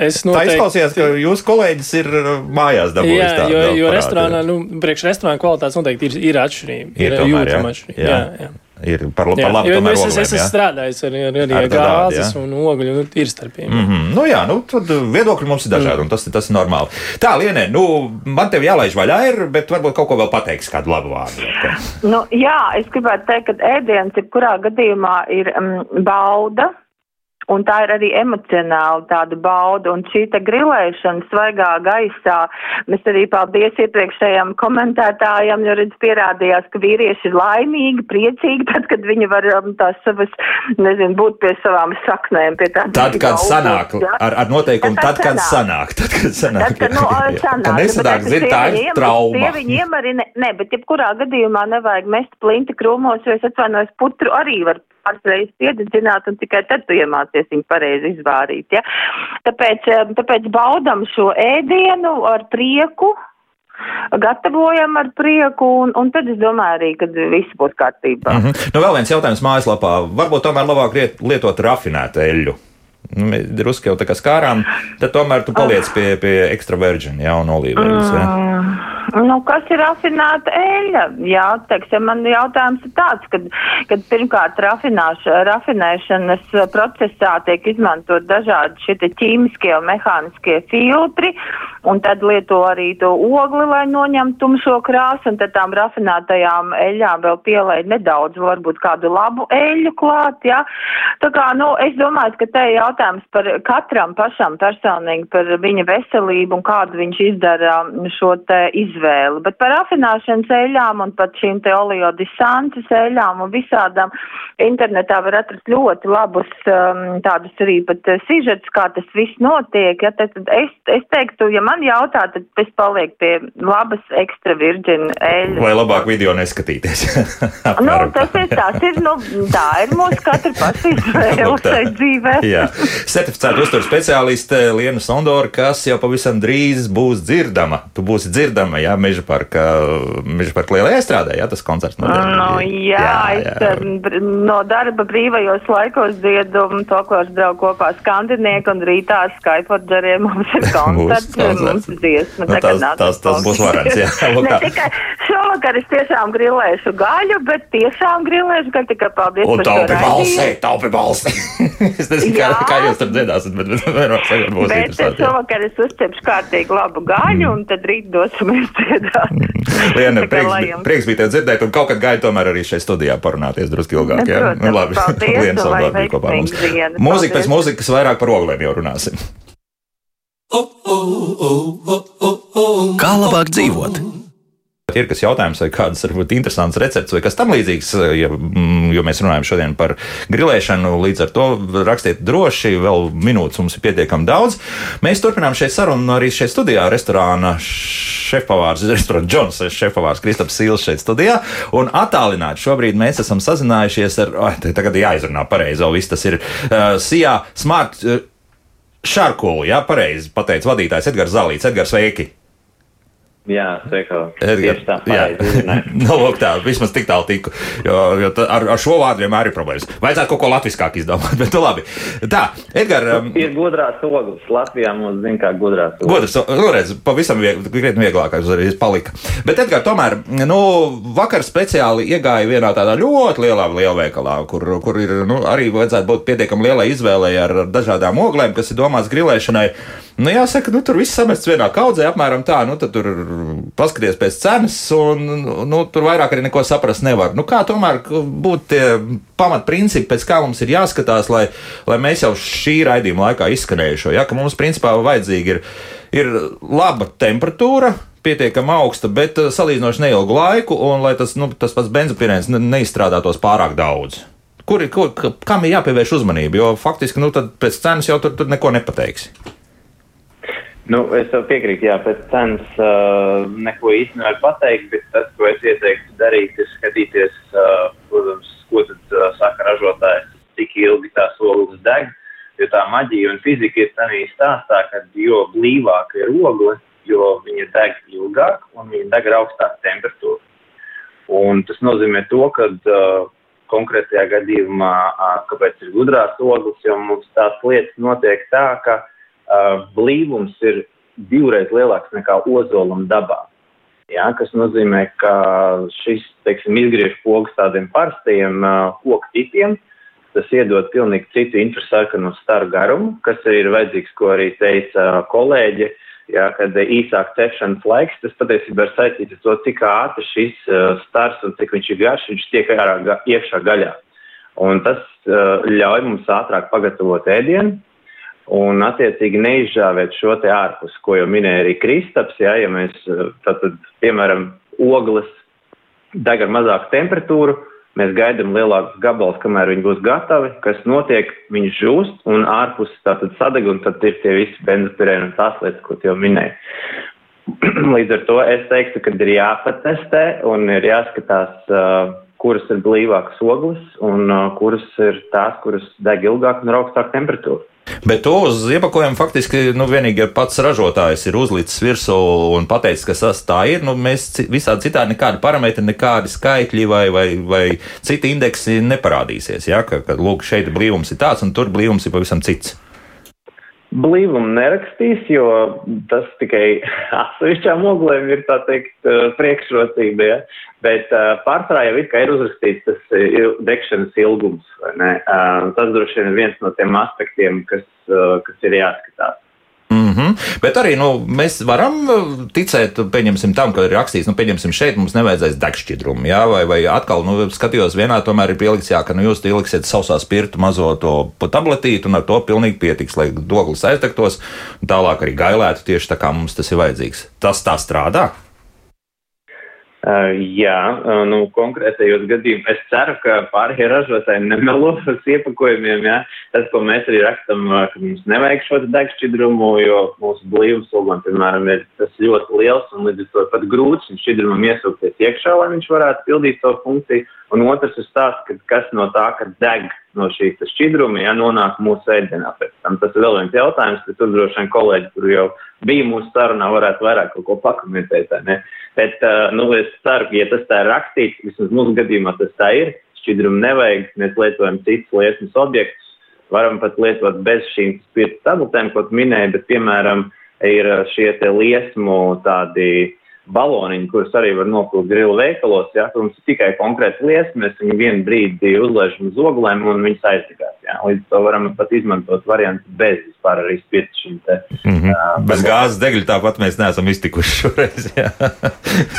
Es noteikti... Tā izklausījās, ka jūsu kolēģis ir mājās dabūjis. Jā, tā, jo, jo restorānā, nu, priekš restorāna kvalitātes noteikti ir, ir atšķirība. Ir, ir jūtama atšķirība. Jā, jā. jā ir par, jā, par labu. Es, es esmu strādājis ar, ar, ar, ar gāzes un ogļu, nu, ir starpība. Mm -hmm. Nu, jā, nu, tad viedokļi mums ir dažādi, mm. un tas, tas ir normāli. Tā, Lienē, nu, man tev jālaiž vaļā ir, bet varbūt kaut ko vēl pateiks, kādu labu vārdu. Nu, jā, es gribētu teikt, ka ēdiens, jebkurā gadījumā, ir um, bauda un tā ir arī emocionāli tāda bauda. Un šī te grilēšana svaigā gaisā, mēs arī paldies iepriekšējiem komentētājiem, jo redz pierādījās, ka vīrieši ir laimīgi, priecīgi, tad, kad viņi var um, tās savas, nezinu, būt pie savām saknēm, pie tādām. Tad, kad august, sanāk, ja? ar, ar noteikumu, tad, tad, kad sanāk, tad, kad sanāk. Tad, kad, nu, sanāk, kad nesanāk, zin, tā ir trauma. Viņi iemarina, ne, bet jebkurā gadījumā nevajag mest plinti krūmos, jo es atvainojos, putru arī var pāris reizes piededzināt, un tikai tad tu iemācies viņu pareizi izvārīt. Ja? Tāpēc, eh, tāpēc baudam šo ēdienu ar prieku, gatavojam ar prieku, un, un tad es domāju arī, ka viss būs kārtībā. Mm -hmm. nu, vēl viens jautājums mājaslapā. Varbūt tomēr labāk lietot rafinētu eļļu. Nu, drusku jau tā kā skārām, tad tomēr tu paliec pie, pie extra virgin, jā, un olīveļas. Ja? Mm. Nu, kas ir rafinēta eļļa? Jā, teiksim, man jautājums ir tāds, ka, kad pirmkārt rafinēšanas procesā tiek izmantot dažādi šie ķīmiskie un mehāniskie filtri, un tad lieto arī to ogli, lai noņemtu tumšo krāsu, un tad tām rafinētajām eļļām vēl pielai nedaudz, varbūt kādu labu eļļu klāt, jā. Tā kā, nu, es domāju, ka te ir jautājums par katram pašam personīgi, par viņa veselību un kādu viņš izdara šo te izvēli. Bet par rafināšanas eļām un pat šīm te oleodisances eļām un visādām internetā var atrast ļoti labus um, tādus arī pat uh, sižets, kā tas viss notiek. Ja, tad, es, es teiktu, ja man jautā, tad es palieku pie labas ekstra virģina eļas. Vai labāk video neskatīties? nu, tas ir tās ir, nu, tā ir mūsu katra paša izvēle šai dzīvē. Jā. Certificēta uzturu speciāliste Liena Sondora, kas jau pavisam drīz būs dzirdama. Tu būsi dzirdama, jā, Meža parka, Meža parka lielajā iestrādē, jā, tas koncerts notiek. No, jā, jā, jā. es no darba brīvajos laikos dziedu to, ko es draugu kopā skandinieki un rītā Skyforģeriem mums ir koncerts, mums ir dziesma. Nu, tas, tas, tas būs varens, jā. ne tikai šovakar es tiešām grilēšu gaļu, bet tiešām grilēšu gaļu, tikai paldies un par taupi balsī, taupi balsī. es nezinu, kā, kā jūs tur dziedāsiet, bet, bet, bet, bet, būs bet šovakar es uzcepšu kārtīgi labu gaļu, mm. un tad rīt dosimies dziedāt. Liena, prieks, prieks bija tev dzirdēt, un kaut kad gāju tomēr arī šeit studijā parunāties drusku ilgāk. Jā, Protams, nu, labi. Liena Saldāk bija kopā mums. Mūzika pēc mūzikas vairāk par ogliem jau runāsim. Kā labāk dzīvot? Ir kas jautājums, vai kādas varbūt interesantas receptes vai kas tam līdzīgs, ja, mm, jo mēs runājam šodien par grilēšanu, līdz ar to rakstiet droši, vēl minūtes mums ir pietiekami daudz. Mēs turpinām šeit sarunu arī šeit studijā, restorāna šefpavārs, restorāna Džons, šefpavārs Kristaps Sīls šeit studijā, un attālināti šobrīd mēs esam sazinājušies ar, oh, tagad jāizrunā pareizi, vēl viss tas ir uh, Sijā Smart. Uh, Šārkulu, jā, pareizi pateica vadītājs Edgars Zalīts. Edgars, sveiki! Jā, Edgars, tā pareizi. nu, tā, vismaz tik tālu tiku. Jo, jo ar, ar šo vārdu vienmēr ir problēmas. Vajadzētu kaut ko latviskāk izdomāt, bet nu labi. Tā, Edgars. Um, ir gudrās ogles. Latvijā mums zina, kā gudrās ogles. Gudras, nu, redz, pavisam krietni vieglākais uzreiz palika. Bet, Edgars, tomēr, nu, vakar speciāli iegāja vienā tādā ļoti lielā lielveikalā, kur, kur ir, nu, arī vajadzētu būt pietiekami lielai izvēlei ar dažādām oglēm, kas ir domāts grilēšanai. Nu, jāsaka, nu, tur viss samests vienā kaudzē, apmēram tā. Nu, tad tur paskaties pēc cenas, un nu, tur vairāk arī neko saprast nevar. Nu, kā tomēr būtu tie pamatprincipi, pēc kā mums ir jāskatās, lai, lai mēs jau šī raidījuma laikā izskanējušo, ja, ka mums principā vajadzīgi ir, ir laba temperatūra, pietiekami augsta, bet uh, salīdzinoši neilgu laiku, un lai tas, nu, tas pats benzopirēns neizstrādātos pārāk daudz. Kur, kur, kam ir jāpievērš uzmanība? Jo faktiski nu, pēc cenas jau tur, tur neko nepateiksi. Nu, es tev piekrītu, jā, pēc cenas uh, neko īsti nevar pateikt, bet tas, ko es ieteiktu darīt, ir skatīties, uh, protams, ko tad uh, saka ražotājs, cik ilgi tās ogles deg, jo tā maģija un fizika ir tādā stāstā, ka jo blīvāka ir ogle, jo viņa deg ilgāk un viņa deg ar augstāku temperatūru. Un tas nozīmē to, ka uh, konkrētajā gadījumā, uh, kāpēc ir gudrās ogles, jo mums tās lietas notiek tā, ka uh, uh, blīvums ir divreiz lielāks nekā ozolam dabā. Jā, kas nozīmē, ka šis, teiksim, izgriež pogas tādiem parastajiem uh, koku tipiem, tas iedod pilnīgi citu infrasarkanu staru garumu, kas ir vajadzīgs, ko arī teica uh, kolēģi, jā, kad īsāk cepšanas laiks, tas patiesībā ir saistīts ar to, cik ātri šis uh, stars un cik viņš ir garš, viņš tiek ārā ga, iekšā gaļā. Un tas uh, ļauj mums ātrāk pagatavot ēdienu, un attiecīgi neizžāvēt šo te ārpus, ko jau minēja arī Kristaps, jā, ja mēs, tātad, piemēram, ogles deg ar mazāku temperatūru, mēs gaidām lielākus gabalus, kamēr viņi būs gatavi, kas notiek, viņi žūst un ārpus tātad sadeg, un tad ir tie visi benzopirēni un tās lietas, ko jau minēja. Līdz ar to es teiktu, ka ir jāpatestē un ir jāskatās, uh, kuras ir blīvākas ogles un uh, kuras ir tās, kuras deg ilgāk un ar augstāku temperatūru. Bet to uz iepakojuma faktiski nu, vienīgi pats ražotājs ir uzlicis virsū un pateicis, ka tas tā ir. Nu, mēs visādi citādi nekādi parametri, nekādi skaitļi vai, vai, vai citi indeksi neparādīsies. Ja? Ka, ka lūk, šeit blīvums ir tāds un tur blīvums ir pavisam cits. Blīvumu nerakstīs, jo tas tikai atsevišķām oglēm ir tā teikt priekšrocība, ja? bet uh, pārsvarā jau ir, ir uzrakstīts tas il, degšanas ilgums. Uh, tas droši vien ir viens no tiem aspektiem, kas, kas ir jāskatās. Mm -hmm. Bet arī nu, mēs varam ticēt, pieņemsim, tam, ka ir rakstīts, nu, pieņemsim, šeit mums nevajadzēs degšķidrumu. Jā, vai, vai atkal, nu, skatījos, vienā tomēr ir pielikts, jā, ka nu, jūs ieliksiet sausā spirtu mazo to tabletīti, un ar to pilnīgi pietiks, lai doglis aiztektos, un tālāk arī gailētu tieši tā, kā mums tas ir vajadzīgs. Tas tā strādā. Uh, jā, uh, nu, konkrētajos gadījumos es ceru, ka pārējie ražotāji nemelo uz iepakojumiem. Jā. Tas, ko mēs arī rakstam, uh, ka mums nevajag šo degšķidrumu, jo mūsu blīvums ogam, piemēram, ir tas ļoti liels un līdz ar to pat grūts un šķidrumam iesūkties iekšā, lai viņš varētu pildīt savu funkciju. Un otrs ir stāsts, ka kas no tā, ka deg no šīs šķidruma, ja nonāk mūsu ēdienā pēc tam. Tas ir vēl viens jautājums, ka tur droši vien kolēģi, kur jau bija mūsu sarunā, varētu vairāk kaut ko pakomentēt. Bet, nu, es ceru, ka, ja tas tā ir rakstīts, vismaz mūsu gadījumā tas tā ir, šķidrumu nevajag, mēs lietojam citus liesmas objektus, varam pat lietot bez šīm spirta tabletēm, ko minēju, bet, piemēram, ir šie te liesmu tādi baloniņi, kurus arī var nopilkt grilu veikalos, ja, tur mums ir tikai konkrēti liesmi, mēs viņu vienu brīdi uzlaižam uz oglēm un viņas aizdegās. Ja. Līdz to varam pat izmantot variantu bez vispār arī spirta šim te. Mm -hmm. uh, bez gāzes degļa tāpat mēs neesam iztikuši šoreiz.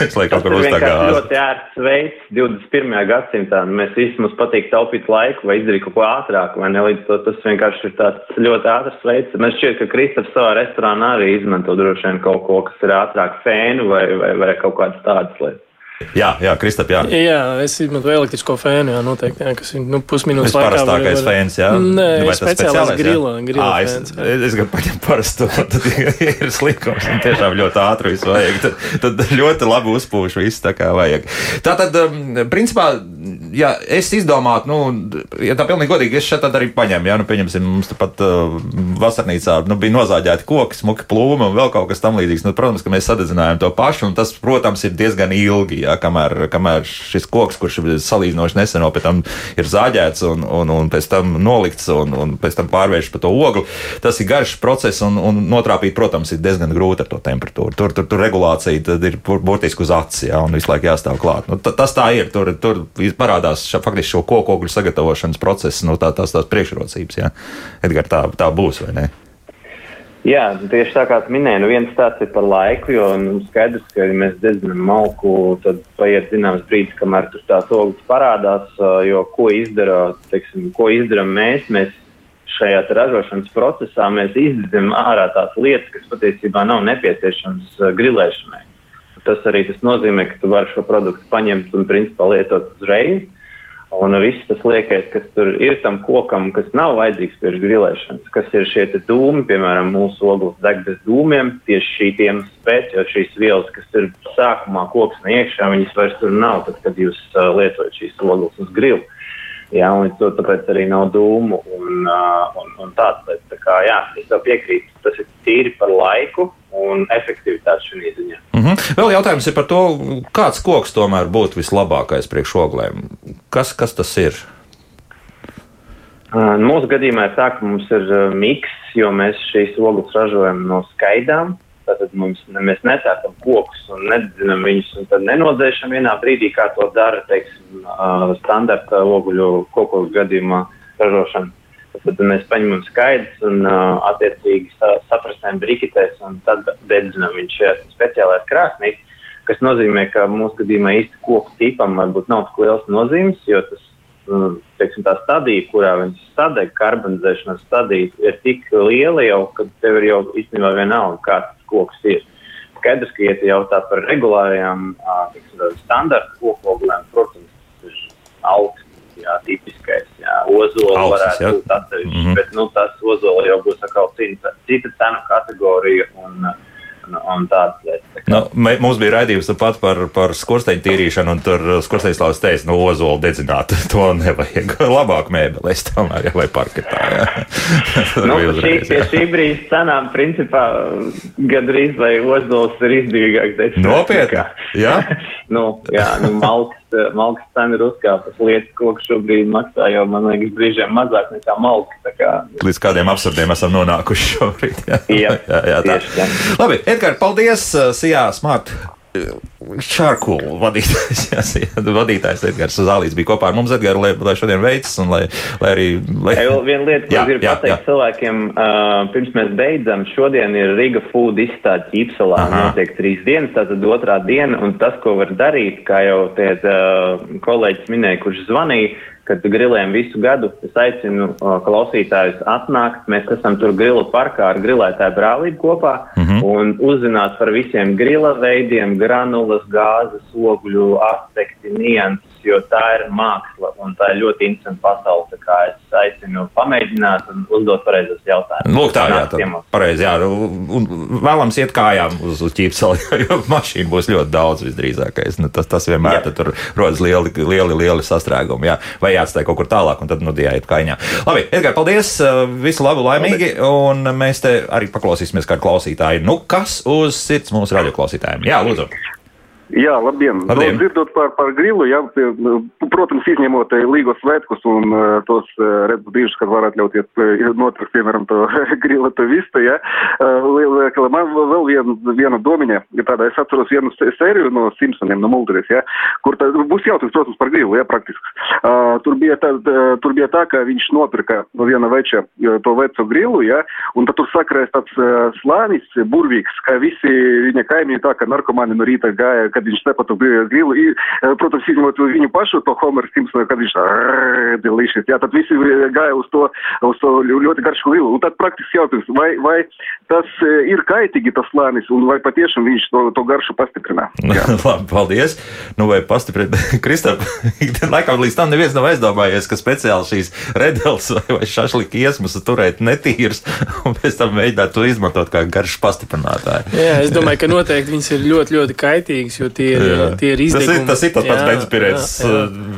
Es lai kaut kur tā gāze. ļoti ērts veids 21. gadsimtā. Mēs visi mums patīk taupīt laiku vai izdarīt kaut ko ātrāk, vai ne? Līdz to tas vienkārši ir tāds ļoti ātrs veids. Man šķiet, ka Kristaps savā restorānā arī izmanto droši vien kaut ko, kas ir ātrāk fēnu vai vai, vai kaut kādas tādas lietas. Jā, jā Kristap, jā. Jā, es izmantoju elektrisko fēnu, jā, noteikti, jā, kas ir nu, pusminūtes laikā. Tas parastākais var... fēns, jā? Nē, vai speciālais grila, grila à, fēns. Es, es, es gribu paņemt parasto, tad ir slikums un tiešām ļoti ātri visu vajag. Tad, tad ļoti labi uzpūš visu tā kā vajag. Tā tad, um, principā, ja es izdomātu, nu, ja tā pilnīgi godīgi, es šeit arī paņēmu, jā, nu, pieņemsim, mums pat uh, vasarnīcā, nu, bija nozāģēti koki, smuki plūmi un vēl kaut kas tam līdzīgs. Nu, protams, ka mēs sadedzinājām to pašu, un tas, protams, ir diezgan ilgi, jā jā, kamēr, kamēr šis koks, kurš ir salīdzinoši neseno, pēc tam ir zāģēts un, un, un pēc tam nolikts un, un pēc tam pārvēršs par to ogli. Tas ir garš process un, un notrāpīt, protams, ir diezgan grūti ar to temperatūru. Tur, tur, tur regulācija ir burtiski uz acis, jā, un visu laiku jāstāv klāt. Nu, tas tā ir. Tur, tur parādās ša, faktiski šo kokogļu sagatavošanas procesa, nu, tā, tās, tās priekšrocības. Jā. Edgar, tā, tā būs vai ne? Jā, tieši tā kā minēju, nu viens tāds ir par laiku, jo nu, skaidrs, ka, ja mēs dedzinām malku, tad paiet zināms brīdis, kamēr tur tās ogles parādās, jo ko izdara, teiksim, ko izdarām mēs, mēs šajā ražošanas procesā mēs izdedzam ārā tās lietas, kas patiesībā nav nepieciešamas grilēšanai. Tas arī tas nozīmē, ka tu vari šo produktu paņemt un principā lietot uzreiz. Un viss tas liekais, kas tur ir tam kokam, kas nav vajadzīgs pirms grilēšanas, kas ir šie dūmi, piemēram, mūsu ogles deg bez dūmiem, tieši šī iemesla pēc, jo šīs vielas, kas ir sākumā koksne iekšā, viņas vairs tur nav, tad, kad jūs uh, lietojat šīs ogles uz grilu. Jā, un to tāpēc arī nav dūmu un, uh, un, un tāds lietas. Tā kā, jā, es tev piekrītu, tas ir tīri par laiku un efektivitāti šajā ziņā. Mm -hmm. Vēl jautājums ir par to, kāds koks tomēr būtu vislabākais priekš oglēm. Kas, kas tas ir? Uh, mūsu gadījumā ir tā, ka mums ir miks, jo mēs šīs ogles ražojam no skaidām. Tātad mums, mēs netērpam kokus un nedzinām viņus, un tad nenodzēšam vienā brīdī, kā to dara, teiksim, standarta oguļu koku gadījumā ražošana. Tad mēs paņemam skaidrs un uh, attiecīgi saprastējam briketēs un tad dedzinām viņš šajā speciālajā krāsnī, kas nozīmē, ka mūsu gadījumā īsti koku tipam varbūt nav tik liels nozīmes, jo tas, nu, teiksim, tā stadija, kurā viņš sadeg, karbonizēšanas stadija, ir tik liela jau, ka tev ir jau īstenībā vienalga, kāds koks ir. Skaidrs, ka iet jautā par regulārajām, teiksim, standarta kokoglēm, protams, tas ir augsts, jā, tipiskais, jā, ozola varētu jā. būt atsevišķi, mm -hmm. bet, nu, tas ozola jau būs atkal cita, cita cenu kategorija un uh, un, un tādas lietas. Nu, mums bija raidījums pat par, par skursteņu tīrīšanu, un tur skursteņslāvis teica, nu, ozolu dedzināt, to nevajag. Labāk mēbeles tomēr, ja vai parketā. Jā. nu, šī, pie šī brīža cenām, principā, gadrīz vai ozols ir izdevīgāks. Nopietni? Jā? nu, jā, nu, malks malkas cena ir uzkāpus. Lietas koks šobrīd maksā jau, man liekas, brīžiem mazāk nekā malka. Kā... Līdz kādiem absurdiem esam nonākuši šobrīd. Jā, jā, jā, jā tā. Tieši, Labi, Edgars, paldies! Sijā, smart! Šārkulu vadītājs, jā, jā, vadītājs Edgars Zālīts bija kopā ar mums, Edgars, lai, lai šodien veicas un lai, lai arī. Lai... Jā, viena lieta, ko jā, gribu jā, pateikt jā. cilvēkiem, uh, pirms mēs beidzam, šodien ir Riga Food izstāde Ķīpsalā, notiek trīs dienas, tātad otrā diena, un tas, ko var darīt, kā jau tie uh, kolēģis minēja, kurš zvanīja, kad grilējam visu gadu. Es aicinu uh, klausītājus atnākt. Mēs esam tur grilu parkā ar grilētāju brālību kopā mm -hmm. un uzzināt par visiem grila veidiem, granulas, gāzes, ogļu, aspekti, nianses jo tā ir māksla un tā ir ļoti interesanta pasaule. Kā es aicinu pamēģināt un uzdot pareizos jautājumus. Lūk, tā, jā, tā pareizi, jā. Un vēlams iet kājām uz, uz ķīpseli, jo mašīnu būs ļoti daudz visdrīzākais. Nu, tas, tas vienmēr tur rodas lieli, lieli, lieli sastrēgumi, jā. Vai jāatstāj kaut kur tālāk, un tad, nu, jāiet kājā. Labi, Edgar, paldies! Visu labu, laimīgi! Un mēs te arī paklausīsimies kā klausītāji. Nu, kas uz sirds mūsu radioklausītājiem? Jā, lūdzu! Jā, labdien! labdien. Nu, dzirdot par, par grilu, jā, nu, protams, izņemot eh, līgos svētkus un uh, tos uh, redzus brīžus, kad var atļauties uh, noteikt, piemēram, to grila to vistu, jā. Uh, man vēl viena, viena domiņa, ja tāda, es atceros vienu sēriju no Simpsoniem, no Mulderis, jā, kur tā, būs jautājums, protams, par grilu, jā, praktiski. Uh, tur, bija tā, tur bija tā, ka viņš nopirka no viena veča to veco grilu, jā, un tad tur sakrēs tāds uh, slānis, burvīgs, kā visi viņa kaimiņi tā, ka narkomāni no rīta gāja, kad viņš nepatu grilu. I, protams, izņemot viņu pašu, to Homer Simpsonu, kad viņš delicious. Jā, tad visi gāja uz to, uz to ļoti garšu grilu. Un tad praktiski jautājums, vai, vai tas ir kaitīgi tas slānis, un vai patiešām viņš to, to garšu pastiprina? Labi, paldies. Nu, vai pastiprina? Kristap, laikam līdz tam neviens nav aizdomājies, ka speciāli šīs redels vai, vai šašlika iesmas turēt netīras, un pēc tam mēģināt to izmantot kā garšu pastiprinātāju. Jā, es domāju, ka noteikti viņas ir ļoti, ļoti kaitīgas, jo tie ir, jā. tie ir izdevumi. Tas ir tas, ir tas pats benzpirēts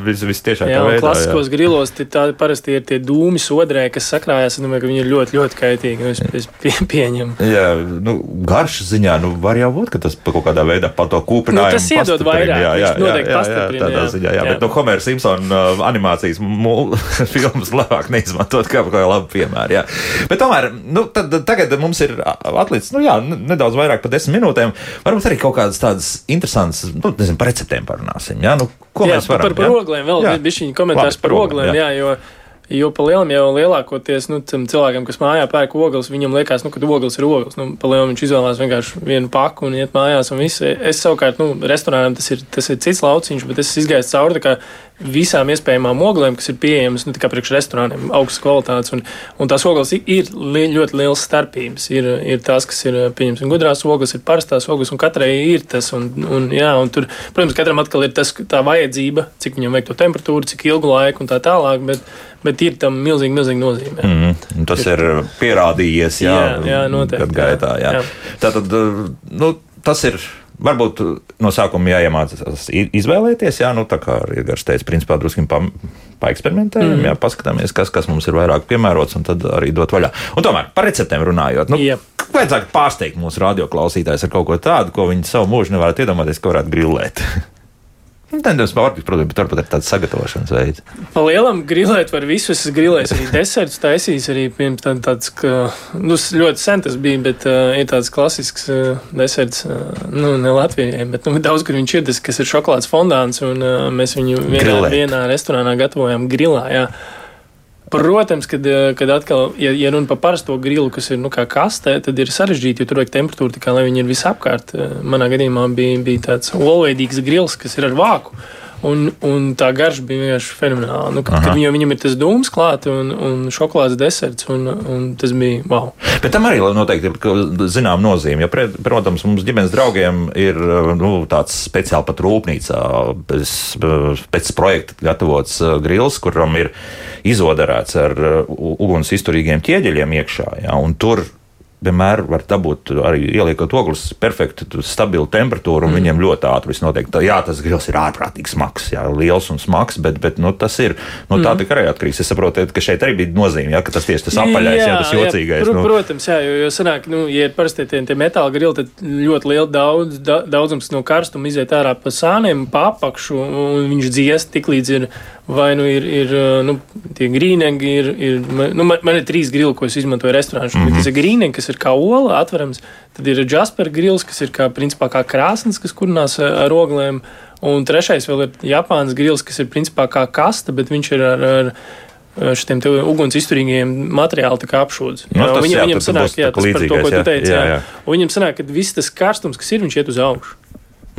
vis, vistiešākā veidā. Klasiskos jā. grilos tā, parasti ir tie dūmi sodrē, kas sakrājas. Es domāju, ka viņi ir ļoti, ļoti kaitīgi. Es, es pie, pieņemu. Jā, nu, garšas ziņā, nu, var jau būt, ka tas kaut kādā veidā pa to kūpinājumu. Nu, tas iedod vairāk. Jā, jā, jā, jā, jā, tādā ziņā. Jā, jā. bet no nu, Homera Simpsona uh, animācijas filmas labāk neizmantot kā kā labu piemēru. Jā. Bet tomēr, nu, tad, tagad mums ir atlicis, nu jā, nedaudz vairāk par desmit minūtēm. Varbūt arī kaut kādas tādas interesantas, nu, nezinu, par receptēm parunāsim. Jā, nu, ko jā, mēs varam? Par, par oglēm vēl bija komentārs Labi, par oglēm, jā, jā jo. Jo pa lielam jau lielākoties nu, cilvēkiem, kas mājā pērk ogles, viņam liekas, nu, ka ogles ir ogles. Nu, pa lielam viņš izvēlās vienkārši vienu paku un iet mājās un viss. Es savukārt, nu, restorānam tas ir, tas ir cits lauciņš, bet es izgāju cauri visām iespējamām oglēm, kas ir pieejamas nu, priekš restorāniem, augstas kvalitātes. Un, un tās ogles ir li, ļoti liels starpības. Ir, ir tās, kas ir pieņemsim, gudrās ogles, ir parastās ogles, un katrai ir tas. Un, un, jā, un tur, protams, katram atkal ir tas, tā vajadzība, cik viņam vajag to temperatūru, cik ilgu laiku un tā tālāk. Bet, bet ir tam milzīgi, milzīgi nozīme. Mm -hmm. Tas ir pierādījies, jā, jā, jā noteikti. Gaitā, jā. Jā. Tātad, nu, tas ir Varbūt no sākuma jāiemācās izvēlēties, jā, nu, tā kā Igars teica, principā drusku pa, paeksperimentējam, mm. jā, paskatāmies, kas, kas mums ir vairāk piemērots, un tad arī dot vaļā. Un tomēr par receptēm runājot, nu, yep. vajadzētu pārsteigt mūsu radioklausītājus ar kaut ko tādu, ko viņi savu mūžu nevarētu iedomāties, ka varētu grilēt. Tendens pārtiks, protams, bet varbūt ir tāds sagatavošanas veids. Pa lielam grilēt var visu. Es grilēju arī desertus, taisījis arī pirms tā, tāds, ka, nu, ļoti sen tas bija, bet uh, ir tāds klasisks uh, deserts, uh, nu, ne Latvijai, bet nu, daudz, kur viņš ir, tas, kas ir šokolādes fondāns, un uh, mēs viņu vienā, vienā restorānā gatavojam grilā, jā. Protams, kad, eh, kad atkal, ja, ja runa par parasto grilu, kas ir nu, kā kastē, tad ir sarežģīti, jo tur vajag temperatūru, kā, lai viņi ir visapkārt. Eh, manā gadījumā bija, bija tāds olveidīgs grils, kas ir ar vāku. Un, un tā garša bija vienkārši fenomenāla. Nu, kad, kad viņam, viņam ir tas dūms klāts un, un šokolādes deserts, un, un tas bija wow. Bet tam arī noteikti ir zinām nozīme. Jo, protams, mums ģimenes draugiem ir nu, tāds speciāli pat rūpnīcā pēc, pēc projekta gatavots uh, grils, kuram ir izodarēts ar uh, uguns izturīgiem ķieģeļiem iekšā. Ja, tur vienmēr var dabūt arī ieliekot ogles perfektu, stabilu temperatūru, un mm. viņiem ļoti ātri viss notiek. Jā, tas grils ir ārprātīgi smags, jā, liels un smags, bet, bet nu, tas ir no tā mm. arī atkarīgs. Es saprotu, ka šeit arī bija nozīme, jā, ka tas tieši tas apaļais, jā, jā, tas jocīgais. Jā, nu. Protams, jā, jo, jo sanāk, nu, ja ir parasti tie, tie metāla grili, tad ļoti liela daudz, da, daudzums no karstuma iziet ārā pa sāniem, pa apakšu, un viņš dziest tik līdz ir vai nu ir, ir nu, tie grīnīgi, ir, ir nu, man, man ir trīs grili, ko es izmantoju restorānā. Mm -hmm. Tas ir grīnīgi, kas ir kā ola atverams, tad ir Jasper grils, kas ir kā, principā, kā krāsnes, kas kurinās ar oglēm, un trešais vēl ir Japānas grils, kas ir principā kā kasta, bet viņš ir ar, ar šiem uguns izturīgiem materiāliem apšūdz. No, nu, tas, viņam, jā, viņam sanāk, jā, tas par to, ko tu teici. Jā, jā. Jā. Viņam sanāk, ka viss tas karstums, kas ir, viņš iet uz augšu.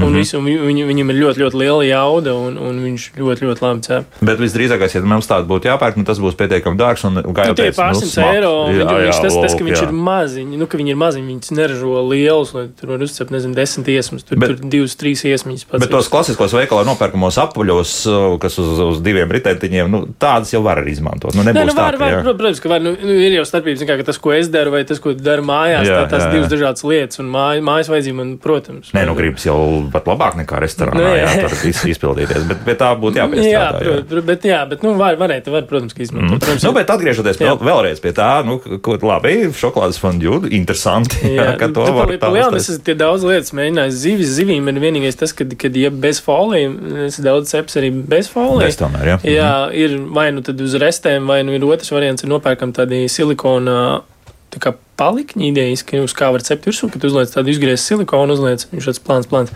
Un, mm -hmm. visu, un viņ, viņam ir ļoti, ļoti liela jauda, un, un viņš ļoti, ļoti labi cep. Bet visdrīzākais, ja mums tāds būtu jāpērk, nu, tas būs pietiekami dārgs. Un, kā jau teicu, pārsimts nu, eiro. Jā, jā, viņš, tas, tas, ka viņš jā. ir maziņš, nu, ka viņi ir maziņi, viņas neražo lielus, lai tur var uzcept, nezinu, desmit iesmas, tur, bet, tur divas, trīs iesmiņas. Bet tos klasiskos veikalā nopērkamos apaļos, kas uz, uz diviem ritentiņiem, nu, tādas jau var arī izmantot. Nu, nebūs Nē, nu, var, tā, var, var, protams, ka var, nu, nu, ir jau starpības, kā, ka tas, ko es daru, vai tas, ko daru mājās, jā, tā, tās jā, jā. divas dažādas lietas, un māj, mājas vajadzība man, protams. Nē, nu, gribas jau pat labāk nekā restorānā nu, jā. jā, tur izpildīties. Bet, bet tā būtu jāpiestrādā. Jā, jā. Bet, jā, bet nu, var, varētu, var, protams, izmantot. Mm. Protams, nu, bet atgriežoties pie, vēlreiz pie tā, nu, ko labi, šokolādes fondue, interesanti. Jā, jā ka to var būt. Jā, es esmu daudz lietas mēģinājis. Zivis, zivīm ir vienīgais tas, ka, kad ja bez folijas, es daudz ceps arī bez folijas. Tomēr, jā. jā, mhm. ir vai nu tad uz restēm, vai nu ir otrs variants, ir nopērkam tādi silikona tā kā palikņi idejas, ka uz kā var cept virsū, kad uzliec tādu izgriezt silikonu, uzliec viņš tāds plāns, plāns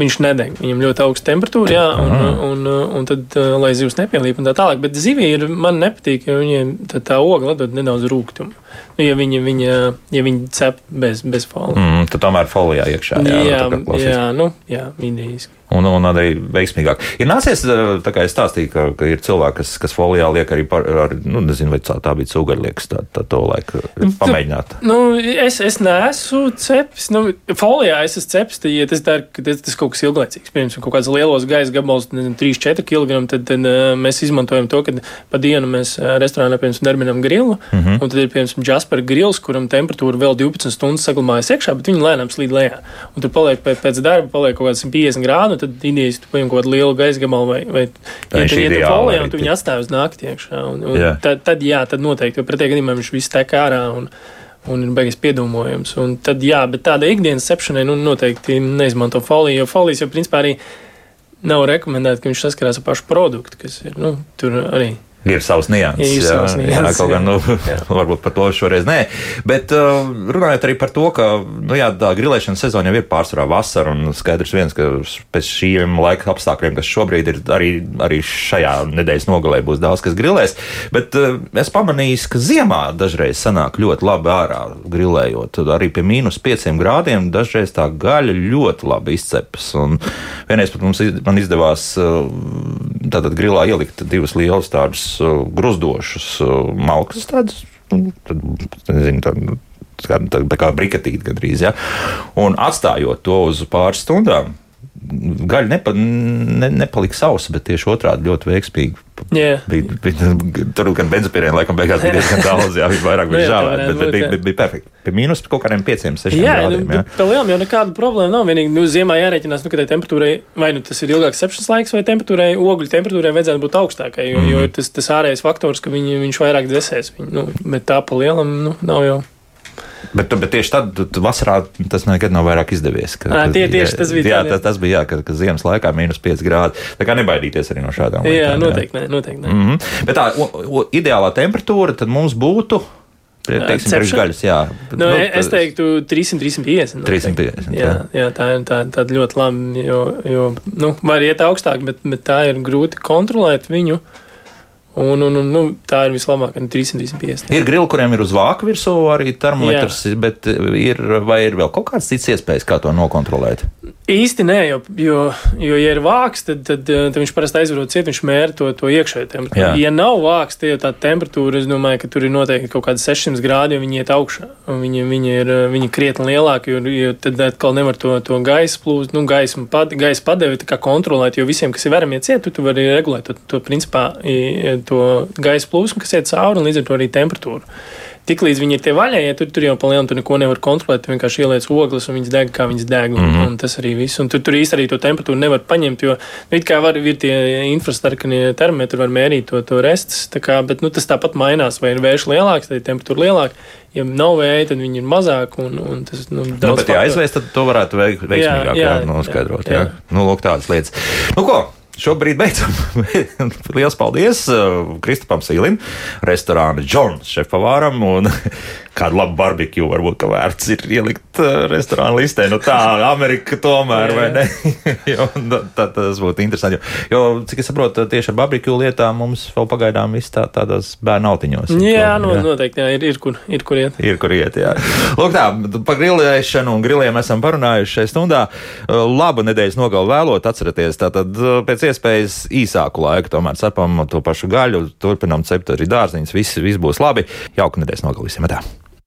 viņš nedeg. Viņam ļoti augsta temperatūra, jā, un, un, un, un tad, uh, lai zivs nepielīp un tā tālāk. Bet zivī ir, man nepatīk, jo viņiem tā, tā ogla dod nedaudz rūkumu. Nu, ja viņi, viņa, ja viņi cep bez, bez folijas. Mm, tad tomēr folijā iekšā. Jā, jā, jā, nu, jā idejiski un, un arī veiksmīgāk. Ir nācies, tā kā es stāstīju, ka, ka ir cilvēki, kas, kas folijā liek arī par, ar, nu, nezinu, vai tā bija cūgaļlieks, tā, tā to laiku pamēģināt. Nu, es, es neesmu cepis, nu, folijā es esmu cepis, tad, ja tas, tā, tas, tas kaut kas ilglaicīgs, piemēram, kaut kāds lielos gaisa gabals, nezinu, 3-4 kg, tad, tad mēs izmantojam to, ka pa dienu mēs restorānā, piemēram, darbinam grilu, mm -hmm. un tad ir, piemēram, Jasper grils, kuram temperatūra vēl 12 stundas saglabājas iekšā, bet viņi lēnām slīd lejā. Un tur paliek pēc darba, paliek kaut kāds 50 grādu, tad idejas, tu paņem kaut kādu lielu gaisa gabalu vai, vai ja tu iet folijā un tu viņu atstāj uz nakti iekšā. Un, un jā. Tad, tad, jā, tad noteikti, jo pretējā gadījumā viņš viss tek ārā. Un, un ir beigas piedomājums. Un tad, jā, bet tāda ikdienas cepšanai nu, noteikti neizmanto foliju, jo folijas jau principā arī nav rekomendēta, ka viņš saskarās ar pašu produktu, kas ir nu, tur arī Ir savs nianses. Ir jā, savs nianses. Jā, kaut gan, nu, varbūt par to šoreiz nē. Bet uh, runājot arī par to, ka, nu jā, tā grilēšanas sezona jau ir pārsvarā vasara, un skaidrs viens, ka pēc šiem laika apstākļiem, kas šobrīd ir arī, arī šajā nedēļas nogalē, būs daudz kas grilēs. Bet uh, es pamanīju, ka ziemā dažreiz sanāk ļoti labi ārā grilējot. Tad arī pie mīnus pieciem grādiem dažreiz tā gaļa ļoti labi izcepas. Un vienreiz pat mums man izdevās uh, tātad grilā ielikt divas lielas tādas gruzdošas uh, malkas, tādas, nu, tad, nezinu, tā, tā, tā, tā kā briketīt gandrīz, ja? un atstājot to uz pāris stundām, gaļa nepa, ne, nepalika sausa, bet tieši otrādi ļoti veiksmīgi. Yeah. Bija, bija, tur gan benzopīriem laikam beigās bija diezgan daudz, jā, bija vairāk bija žēl, bet, bet bija, bija, bija perfekti. Pie mīnus kaut kādiem pieciem, sešiem jā, grādiem. Nu, jā, tā lielām jau nekāda problēma nav. Vienīgi, nu, ziemā jārēķinās, nu, ka tai temperatūrai, vai nu tas ir ilgāks sepšanas laiks, vai temperatūrai, ogļu temperatūrai vajadzētu būt augstākai, jo, mm jo ir tas, tas ārējais faktors, ka viņi, viņš vairāk dzēsēs. Viņu, nu, bet tā pa lielam, nu, nav jau. Bet, bet tieši tad, vasarā, tas nekad nav vairāk izdevies. Ka, à, tie, tieši tas bija. Jā, tas, tas bija, jā, ka, ka ziemas laikā mīnus 5 grādi. Tā kā nebaidīties arī no šādām lietām. Jā, noteikti, jā. Ne, noteikti. Ne. Mm -hmm. Bet tā o, o, ideālā temperatūra tad mums būtu. Teiksim, gaļas, jā. Nu, nu, es teiktu 300, 350. 350. Jā, jā, tā ir tā, tā ļoti labi, jo, jo nu, var iet augstāk, bet, bet tā ir grūti kontrolēt viņu. Uh, Un, un, un, nu, tā ir vislabākā, nu, 350. Ir grili, kuriem ir uz vāka virsū arī termometrs, Jā. bet ir, vai ir vēl kaut kāds cits iespējas, kā to nokontrolēt? Īsti nē, jo, jo, jo ja ir vāks, tad, tad, tad viņš parasti aizvarot ciet, viņš mēra to, to iekšējo temperatūru. Jā. Ja nav vāks, tad tā temperatūra, es domāju, ka tur ir noteikti kaut kādi 600 grādi, jo viņi iet augšā. Viņi, viņi ir viņi krietni lielāki, jo, jo tad atkal nevar to, to gaisa plūst, nu, gaisa, pad, gaisa padevi kontrolēt, jo visiem, kas ir veramie ciet, tu, tu vari regulēt to, to principā to gaisa plūsmu, kas iet cauri, un līdz ar to arī temperatūru. Tiklīdz viņi ir tie vaļējie, tur, tur jau palielina, tu neko nevar kontrolēt. Tu vienkārši ieliec ogles un viņas deg, kā viņas deg. Un, mm -hmm. un tas arī viss. Un tur, tur īstenībā arī to temperatūru nevar paņemt, jo nu, it kā var, ir tie infrastarkanie termometri, var mērīt to, to restus. Kā, bet nu, tas tāpat mainās, vai ir vējš lielāks, tad ir temperatūra lielāka. Ja nav vēja, tad viņi ir mazāk. Un, un tas, nu, nu, bet, ja aizvēst, tad to varētu veik, veiksmīgāk jā, jā, noskaidrot. Jā, jā. Jā. Nu, lūk, tādas lietas. Nu, ko? Šobrīd beidzam. Lielas paldies uh, Kristupam Sīlim, restorāna Džons šefpavāram un kādu labu barbekju varbūt vērts ir ielikt uh, restorāna listē. Nu tā, Amerika tomēr, vai ne? jo, tā, tas būtu interesanti. Jo, jo, cik es saprotu, tieši ar barbekju lietām mums vēl pagaidām viss tā, tādos bērnu autiņos. Jā, no, jā. noteikti, jā, ir, ir, kur, ir kur iet. Ir kur iet, jā. Lūk tā, par grilēšanu un griliem esam parunājuši šajā stundā. Uh, labu nedēļas nogalu vēlot, atcerieties, tātad pēc iespējas īsāku laiku. Tomēr cepam to pašu gaļu, turpinām cept arī dārziņus. Viss, viss būs labi. Jauka nedēļas! Tā.